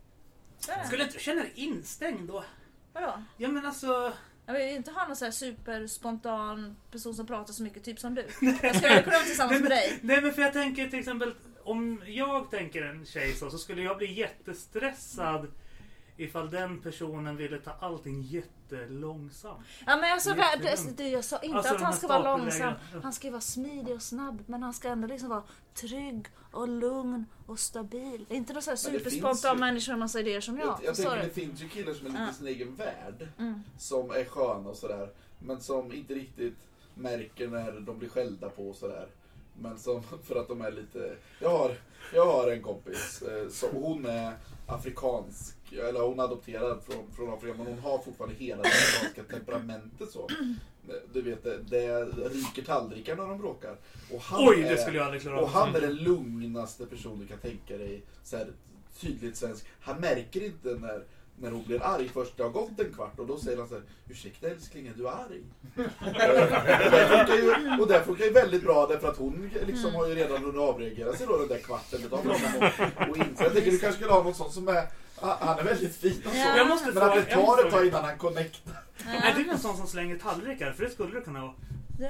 [SPEAKER 2] Så är det.
[SPEAKER 1] Skulle inte känna dig instängd då?
[SPEAKER 2] Vadå?
[SPEAKER 1] Ja men alltså...
[SPEAKER 2] Jag vill inte ha någon så här superspontan person som pratar så mycket, typ som du. Jag skulle kunna vara tillsammans med dig.
[SPEAKER 1] Nej men för jag tänker till exempel om jag tänker en tjej så, så skulle jag bli jättestressad ifall den personen ville ta allting jättelångsamt.
[SPEAKER 2] Ja men alltså,
[SPEAKER 1] Jättelugnt.
[SPEAKER 2] det, jag sa inte
[SPEAKER 1] Alltså,
[SPEAKER 2] att han ska vara långsam. Han ska ju vara smidig och snabb. Men han ska ändå liksom vara trygg och lugn och stabil. Det är inte någon sån här superspontan människa med massa idéer som jag.
[SPEAKER 5] Jag, jag tänker det finns ju killar som är lite
[SPEAKER 2] Ja.
[SPEAKER 5] i sin egen värld.
[SPEAKER 2] Mm.
[SPEAKER 5] Som är sköna och sådär. Men som inte riktigt märker när de blir skällda på och sådär. Men som, för att de är lite... Jag har, jag har en kompis. Eh, så hon är afrikansk. Eller hon är adopterad från, från Afrika. Men hon har fortfarande hela det afrikanska temperamentet så. Du vet, det, det ryker tallrikar när de bråkar. Och han
[SPEAKER 1] Oj,
[SPEAKER 5] är,
[SPEAKER 1] det skulle jag aldrig klara
[SPEAKER 5] och
[SPEAKER 1] av.
[SPEAKER 5] han är den lugnaste person du kan tänka dig. Så här, tydligt svensk. Han märker inte när, när hon blir arg först det har gått en kvart och då säger han så här Ursäkta älskling, är du arg? och, det funkar ju, och det funkar ju väldigt bra därför att hon liksom har ju redan hunnit avreagera sig då den där kvarten. Det tar honom och, och inse. Jag tänker du kanske skulle ha någon sån som är han är väldigt fin och så.
[SPEAKER 2] Ja.
[SPEAKER 1] Jag måste
[SPEAKER 5] Men att det tar ett tag innan han connectar.
[SPEAKER 1] Är du en sån som slänger tallrikar? För det skulle du kunna vara.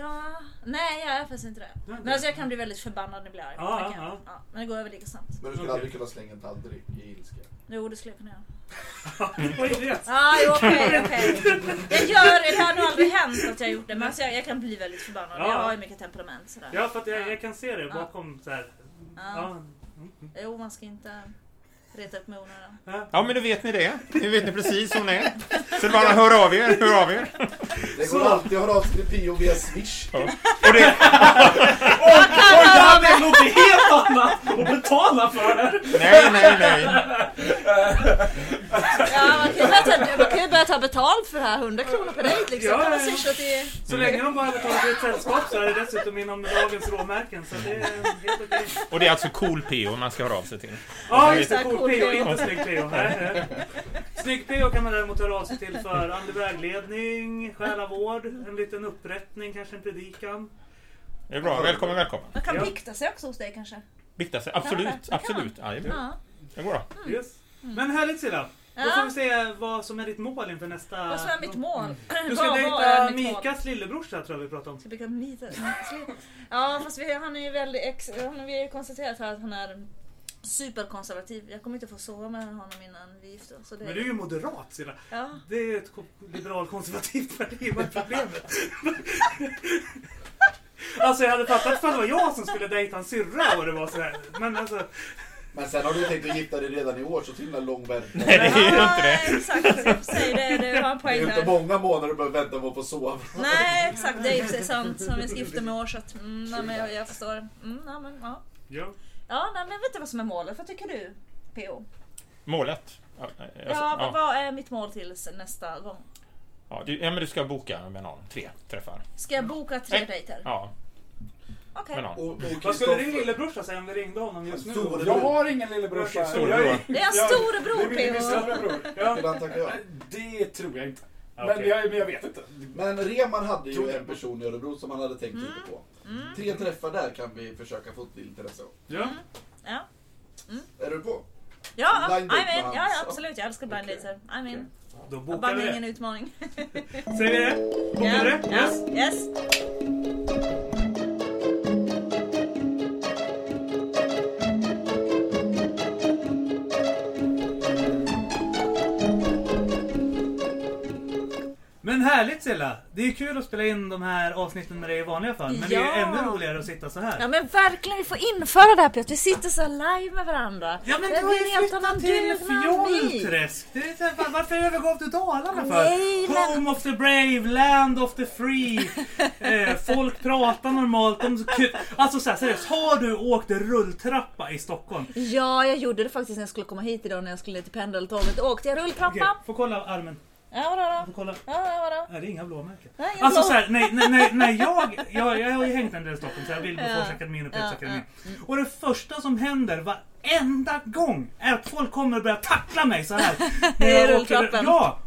[SPEAKER 2] Ja, nej jag är faktiskt inte det. Men alltså jag kan bli väldigt förbannad när jag blir arg.
[SPEAKER 1] Ja,
[SPEAKER 2] Det kan jag.
[SPEAKER 1] ja.
[SPEAKER 2] Ja, men det går över lika snabbt.
[SPEAKER 5] Men du skulle aldrig kunna slänga en tallrik i ilska.
[SPEAKER 2] Jo, det skulle jag kunna göra.
[SPEAKER 1] Det?
[SPEAKER 2] Ja, jo, okej, okej. Jag gör, det har nog aldrig hänt att jag har gjort det, men alltså jag, jag kan bli väldigt förbannad.
[SPEAKER 1] Ja.
[SPEAKER 2] Jag har ju mycket temperament sådär.
[SPEAKER 1] Ja, för att jag, jag kan se det
[SPEAKER 2] Ja.
[SPEAKER 1] bakom så här.
[SPEAKER 2] Ja.
[SPEAKER 1] Ja.
[SPEAKER 2] Jo, man ska inte reta upp i onödan.
[SPEAKER 1] Ja.
[SPEAKER 6] Ja, men då vet ni det. Nu vet ni precis hur hon är. Så det är bara att höra av er, hör av er.
[SPEAKER 5] Det går alltid att höra av sig till Pio via Swish.
[SPEAKER 6] Och det,
[SPEAKER 1] Oj, det hade jag något helt annat att betala för det!
[SPEAKER 6] nej, nej, nej.
[SPEAKER 2] Ja, man kan ju börja ta, man kan ju börja ta betalt för det här. 100 kronor per dejt liksom.
[SPEAKER 1] Ja,
[SPEAKER 2] Kan man
[SPEAKER 1] ja,
[SPEAKER 2] swisha till...
[SPEAKER 1] Så länge de bara betalar för ett sällskap så är det dessutom inom dagens råmärken. Så det är helt okej.
[SPEAKER 6] Och det är alltså cool PO man ska höra av sig till.
[SPEAKER 1] Ja, just det.
[SPEAKER 2] Cool
[SPEAKER 1] Cool PO, inte snygg PO. Snygg PO kan man däremot höra av sig till för andlig vägledning, själavård, en liten upprättning, kanske en predikan.
[SPEAKER 6] Det är bra. Välkommen, välkommen.
[SPEAKER 2] Man kan
[SPEAKER 1] Ja.
[SPEAKER 2] bikta sig också hos dig kanske.
[SPEAKER 6] Bikta sig. Absolut, absolut.
[SPEAKER 2] Ja.
[SPEAKER 6] Det går bra.
[SPEAKER 1] Yes. Men härligt Silla. Då får vi se vad som är ditt mål inför nästa...
[SPEAKER 2] Vad som är mitt mål?
[SPEAKER 1] Du ska dejta? Mikas lillebrorsa tror jag vi pratade om.
[SPEAKER 2] Ska bygga myter. Ja fast vi, han är ju väldigt ex, han, vi har ju konstaterat här att han är superkonservativ. Jag kommer inte få sova med honom innan vi gifter oss.
[SPEAKER 1] Men du är ju moderat Silla.
[SPEAKER 2] Ja.
[SPEAKER 1] Det är ett ko- liberalkonservativt parti. Vad är problemet? Alltså jag hade fattat för det var jag som skulle dejta en syrra och det var sådär. Men alltså...
[SPEAKER 5] Men sen har du tänkt att gifta dig redan i år, så till himla lång väntan.
[SPEAKER 6] Nej, det är ju inte det.
[SPEAKER 2] Nej, exakt. Jag får säga det. Du har en
[SPEAKER 5] Det
[SPEAKER 2] poäng
[SPEAKER 5] är inte
[SPEAKER 2] där.
[SPEAKER 5] många månader du behöver vänta på att få sova.
[SPEAKER 2] Nej, exakt. Det är ju precis sant. Som vi ska gifta med år så att, mm, nej, men jag, jag förstår. Mm, nej, men, ja.
[SPEAKER 1] Ja.
[SPEAKER 2] ja, nej, men jag vet inte vad som är målet. Vad tycker du, PO?
[SPEAKER 6] Målet? Ja, alltså,
[SPEAKER 2] Ja, vad,
[SPEAKER 6] ja.
[SPEAKER 2] vad är mitt mål till nästa gång?
[SPEAKER 6] Ja, du, ja, men du ska boka med någon. Tre träffar.
[SPEAKER 2] Ska jag boka tre dejter?
[SPEAKER 6] Ja,
[SPEAKER 2] Okej.
[SPEAKER 5] Och, och
[SPEAKER 1] Vad skulle din lillebrorsa säga om vi ringde honom just nu?
[SPEAKER 5] Storebror.
[SPEAKER 3] Jag har ingen lillebrorsa.
[SPEAKER 6] Storebror.
[SPEAKER 2] Det är en
[SPEAKER 3] jag-
[SPEAKER 2] storebror,
[SPEAKER 3] Det är min storebror. Ja. Det tror jag inte. Men,
[SPEAKER 1] Okej.
[SPEAKER 3] jag, men jag vet inte.
[SPEAKER 5] Men Reman hade
[SPEAKER 3] Tror
[SPEAKER 5] ju
[SPEAKER 3] jag.
[SPEAKER 5] en person i Örebro som han hade tänkt
[SPEAKER 2] Mm.
[SPEAKER 5] lite på. Tre träffar där kan vi försöka få till intresse av.
[SPEAKER 1] Ja.
[SPEAKER 2] Ja,
[SPEAKER 5] Är du på?
[SPEAKER 2] ja
[SPEAKER 5] Blind date
[SPEAKER 2] I'm in. Ja,
[SPEAKER 5] hans-
[SPEAKER 2] ja, absolut. Jag älskar blind
[SPEAKER 5] Okej.
[SPEAKER 2] dater. I'm in.
[SPEAKER 1] Då bokar
[SPEAKER 2] bara
[SPEAKER 1] vi
[SPEAKER 2] ingen
[SPEAKER 1] det.
[SPEAKER 2] utmaning.
[SPEAKER 1] Säger vi det? Bokar vi det?
[SPEAKER 2] ja,
[SPEAKER 1] Yes.
[SPEAKER 2] yes.
[SPEAKER 1] Härligt Silla! Det är kul att spela in de här avsnitten med dig i vanliga fall. Men det är
[SPEAKER 2] Ja.
[SPEAKER 1] ännu roligare att sitta så här.
[SPEAKER 2] Ja men verkligen, vi får införa det här att vi sitter så här live med varandra.
[SPEAKER 1] Ja men
[SPEAKER 2] det
[SPEAKER 1] du har ju flyttat till. Fjollträsk! Varför övergav du Dalarna för?
[SPEAKER 2] Nej, men-
[SPEAKER 1] Home of the brave, land of the free. Eh, folk pratar normalt. kul. Alltså så här, seriöst, har du åkt rulltrappa i Stockholm?
[SPEAKER 2] Ja, jag gjorde det faktiskt när jag skulle komma hit idag när jag skulle till pendeltåget. Åkte jag rulltrappa.
[SPEAKER 1] Okej, får kolla armen.
[SPEAKER 2] Ja, vadå då?
[SPEAKER 1] kolla.
[SPEAKER 2] Ja, vadå?
[SPEAKER 1] Det är inga blåmärken.
[SPEAKER 2] Nej, inga
[SPEAKER 1] Alltså
[SPEAKER 2] blå-
[SPEAKER 1] såhär, nej, nej, nej, nej jag, jag, jag har ju hängt en del i Stockholm så jag vill på
[SPEAKER 2] Ja.
[SPEAKER 1] Akademin och
[SPEAKER 2] Ja,
[SPEAKER 1] Pressakademin. Och det första som händer varenda gång är att folk kommer och börjar tackla mig så här.
[SPEAKER 2] I rulltrappen.
[SPEAKER 1] Ja!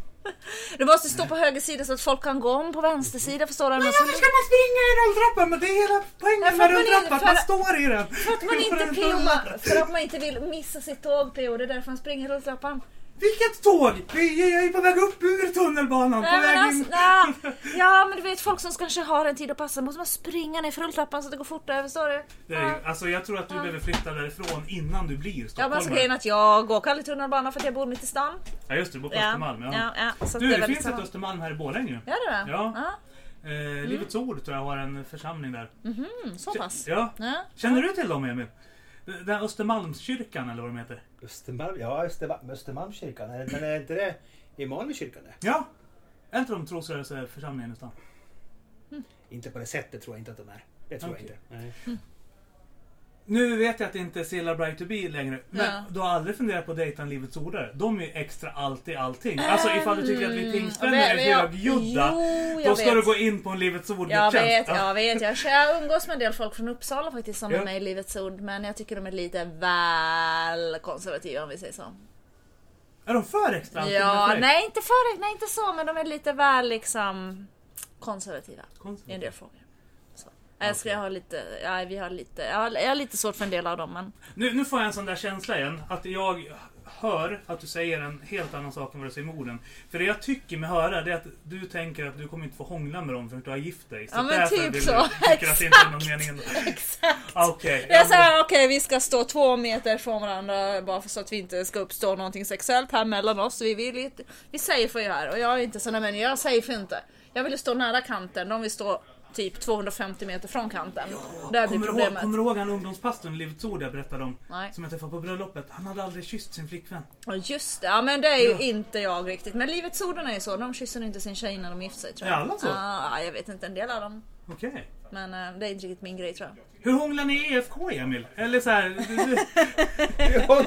[SPEAKER 2] Du måste stå på höger sida så att folk kan gå om på vänster sida förstår du?
[SPEAKER 1] Men varför ska man springa i rulltrappan? Men det är hela
[SPEAKER 2] Ja,
[SPEAKER 1] poängen med rulltrappan, man står i den.
[SPEAKER 2] För att man inte för att man inte vill missa sitt tåg PO, det är därför man springer rulltrappan.
[SPEAKER 1] Vilket tåg? Jag är på väg upp ur tunnelbanan, på
[SPEAKER 2] Nej, men
[SPEAKER 1] väg
[SPEAKER 2] alltså,
[SPEAKER 1] in.
[SPEAKER 2] ja, ja men du vet folk som kanske har en tid att passa måste man springa ner för rulltrappan så att det går fortare, förstår du?
[SPEAKER 1] Det är, ju- alltså jag tror att du behöver flytta därifrån innan du blir
[SPEAKER 2] Ja men alltså
[SPEAKER 1] stockholmare.
[SPEAKER 2] grejen att jag åker aldrig tunnelbana för att jag bor mitt i stan.
[SPEAKER 1] Ja just det, du bor på
[SPEAKER 2] Ja,
[SPEAKER 1] Östermalm. Ja.
[SPEAKER 2] ja, ja,
[SPEAKER 1] Du,
[SPEAKER 2] det
[SPEAKER 1] det finns ett. Östermalm här i Borlänge.
[SPEAKER 2] Ja det är det?
[SPEAKER 1] Ja.
[SPEAKER 2] ja.
[SPEAKER 1] Eh, Livets Ord tror jag har en församling där.
[SPEAKER 2] Mm, så pass.
[SPEAKER 1] Ja.
[SPEAKER 2] Ja.
[SPEAKER 1] Känner du till dem Emil? Den Östermalmskyrkan eller vad de heter?
[SPEAKER 8] Östermalm, ja Östermalm, Östermalmskyrkan. Men är inte det det?
[SPEAKER 1] Ja! Är inte de trosrörelseförsamlingen i stan?
[SPEAKER 8] Inte på det sättet tror jag inte att de är. Det tror
[SPEAKER 1] Okej.
[SPEAKER 8] jag inte. Nej.
[SPEAKER 1] Nu vet jag att det inte är Cilla Bright to be längre. Men
[SPEAKER 2] Ja.
[SPEAKER 1] du har aldrig funderat på att dejta en Livets Ordare? De är ju extra allt i allting. Alltså ifall du tycker att vi pingstvänner
[SPEAKER 2] men-
[SPEAKER 1] är
[SPEAKER 2] jag-
[SPEAKER 1] högljudda.
[SPEAKER 2] Jag
[SPEAKER 1] Då ska
[SPEAKER 2] vet.
[SPEAKER 1] du gå in på en Livets
[SPEAKER 2] Jag
[SPEAKER 1] Ord-gudstjänst.
[SPEAKER 2] vet,
[SPEAKER 1] Ja.
[SPEAKER 2] jag vet. Jag, jag umgås med en del folk från Uppsala faktiskt som
[SPEAKER 1] Ja.
[SPEAKER 2] är med i Livets Ord. Men jag tycker de är lite väl konservativa om vi säger så.
[SPEAKER 1] Är de för extra
[SPEAKER 2] Ja, nej inte för nej inte så men de är lite väl liksom konservativa i
[SPEAKER 1] Konstigt.
[SPEAKER 2] en del frågor. Så. Jag ska ha lite, ja, vi har lite, jag har, jag har lite svårt för en del av dem men
[SPEAKER 1] Nu, nu får jag en sån där känsla igen. Att jag hör att du säger en helt annan sak än vad du säger med orden. För det jag tycker med höra det är att du tänker att du kommer inte få hångla med dem för att du har gift dig.
[SPEAKER 2] Ja, men typ så.
[SPEAKER 1] Du.
[SPEAKER 2] Exakt!
[SPEAKER 1] Ah, Okej.
[SPEAKER 2] Jag sa okej vi ska stå två meter från varandra bara för så att vi inte ska uppstå någonting sexuellt här mellan oss. Vi, inte, vi säger för här och jag är inte sån men jag säger för inte. Jag vill stå nära kanten, de vill stå typ 250 meter från kanten. Där blir
[SPEAKER 1] Kommer ihåg,
[SPEAKER 2] problemet.
[SPEAKER 1] kommer du ihåg han ungdomspastorn i Livets Ord jag berättade om?
[SPEAKER 2] Nej.
[SPEAKER 1] Som jag träffade på bröllopet. Han hade aldrig kysst sin flickvän.
[SPEAKER 2] Ja just det, ja men det är ju
[SPEAKER 1] Ja.
[SPEAKER 2] inte jag riktigt. Men Livets Orden är ju så, de kysser inte sin tjej när de gifter sig tror jag.
[SPEAKER 1] Är alla så?
[SPEAKER 2] Ja, jag vet inte, en del av dem.
[SPEAKER 1] Okej.
[SPEAKER 2] Men eh, det är inte riktigt min grej tror jag.
[SPEAKER 1] Hur hånglar ni i EFK Emil? Eller så här, du, du,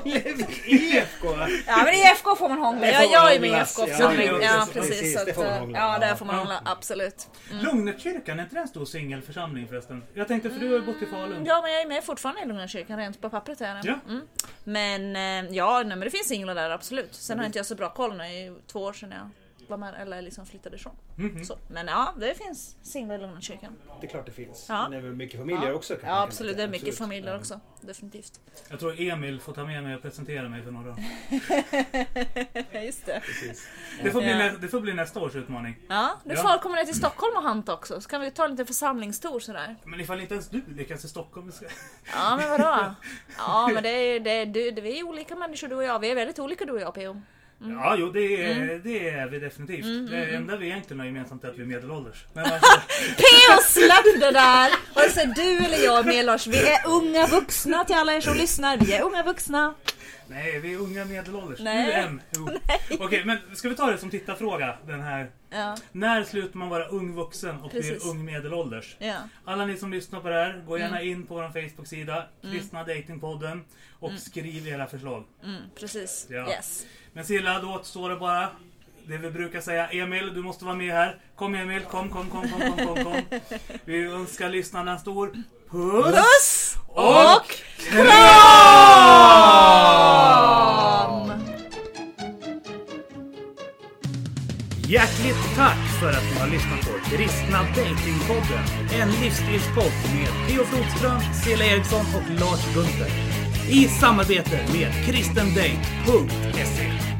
[SPEAKER 8] IFK!
[SPEAKER 2] Ja men i IFK får man hångla. Jag, jag är med i
[SPEAKER 8] Ja,
[SPEAKER 2] församling.
[SPEAKER 1] ja,
[SPEAKER 2] Ja
[SPEAKER 1] precis,
[SPEAKER 2] precis. Så att, ja där får man
[SPEAKER 1] Ja.
[SPEAKER 2] hångla, absolut.
[SPEAKER 1] Lugnetkyrkan, är inte det en stor singelförsamling förresten? Jag tänkte för du har ju bott i Falun.
[SPEAKER 2] Ja men jag är med fortfarande i Lugna kyrkan, rent på pappret är jag det.
[SPEAKER 1] Ja.
[SPEAKER 2] Mm. Men eh, ja, nej, men det finns singlar där absolut. Sen har inte jag så bra koll nu, det är ju två år sedan jag var med, eller liksom flyttade ifrån.
[SPEAKER 1] Mhm.
[SPEAKER 2] Så, men ja, det finns singlar i Lugna kyrkan.
[SPEAKER 8] Det är klart det finns.
[SPEAKER 2] Ja.
[SPEAKER 8] Men det är väl mycket familjer
[SPEAKER 2] Ja.
[SPEAKER 8] också? kan
[SPEAKER 2] Ja absolut, det är mycket
[SPEAKER 8] Absolut.
[SPEAKER 2] familjer
[SPEAKER 8] Ja.
[SPEAKER 2] också. Definitivt.
[SPEAKER 1] Jag tror Emil får ta med mig och presentera mig för några.
[SPEAKER 2] Just det.
[SPEAKER 8] Precis.
[SPEAKER 1] Det får, bli
[SPEAKER 2] Ja.
[SPEAKER 1] det får bli nästa års utmaning.
[SPEAKER 2] Ja, du
[SPEAKER 1] Ja.
[SPEAKER 2] får komma ner till Stockholm och hanta också, så kan vi ta en liten församlingstur sådär.
[SPEAKER 1] Men ifall inte ens du lyckas i Stockholm. Ska...
[SPEAKER 2] Ja men vadå? Ja men det är, det är, du, det, vi är olika människor du och jag, vi är väldigt olika du och jag PO.
[SPEAKER 1] Ja, jo det är,
[SPEAKER 2] Mm.
[SPEAKER 1] det är vi definitivt. det enda vi egentligen har gemensamt är att vi är medelålders. Men alltså,
[SPEAKER 2] PO släpp det där! Vare sig du eller jag medelålders, vi är unga vuxna till alla er som lyssnar, vi är unga vuxna.
[SPEAKER 1] nej, vi är unga medelålders.
[SPEAKER 2] Nej.
[SPEAKER 1] UM. Okej, men ska vi ta det som tittarfråga? Den här.
[SPEAKER 2] Ja,
[SPEAKER 1] När slutar man vara ung vuxen och
[SPEAKER 2] Precis.
[SPEAKER 1] blir ung medelålders?
[SPEAKER 2] ja.
[SPEAKER 1] Alla ni som lyssnar på det här, gå gärna
[SPEAKER 2] Mm.
[SPEAKER 1] in på vår Facebook-sida, Kristna Datingpodden och skriv era förslag.
[SPEAKER 2] Mm, precis.
[SPEAKER 1] Ja.
[SPEAKER 2] Yes.
[SPEAKER 1] Men Silla, då återstår det bara det vi brukar säga. Emil, du måste vara med här. Kom Emil, kom, kom, kom, kom, kom, kom, kom. Vi önskar lyssnarna en stor puss
[SPEAKER 2] Puss
[SPEAKER 1] och
[SPEAKER 2] kram!
[SPEAKER 9] Hjärtligt tack för att ni har lyssnat på Kristna Datingpodden. En livsstilspodd med Theo Flodström, Cela Eriksson och Lars Gunther. I samarbete med kristendate.se.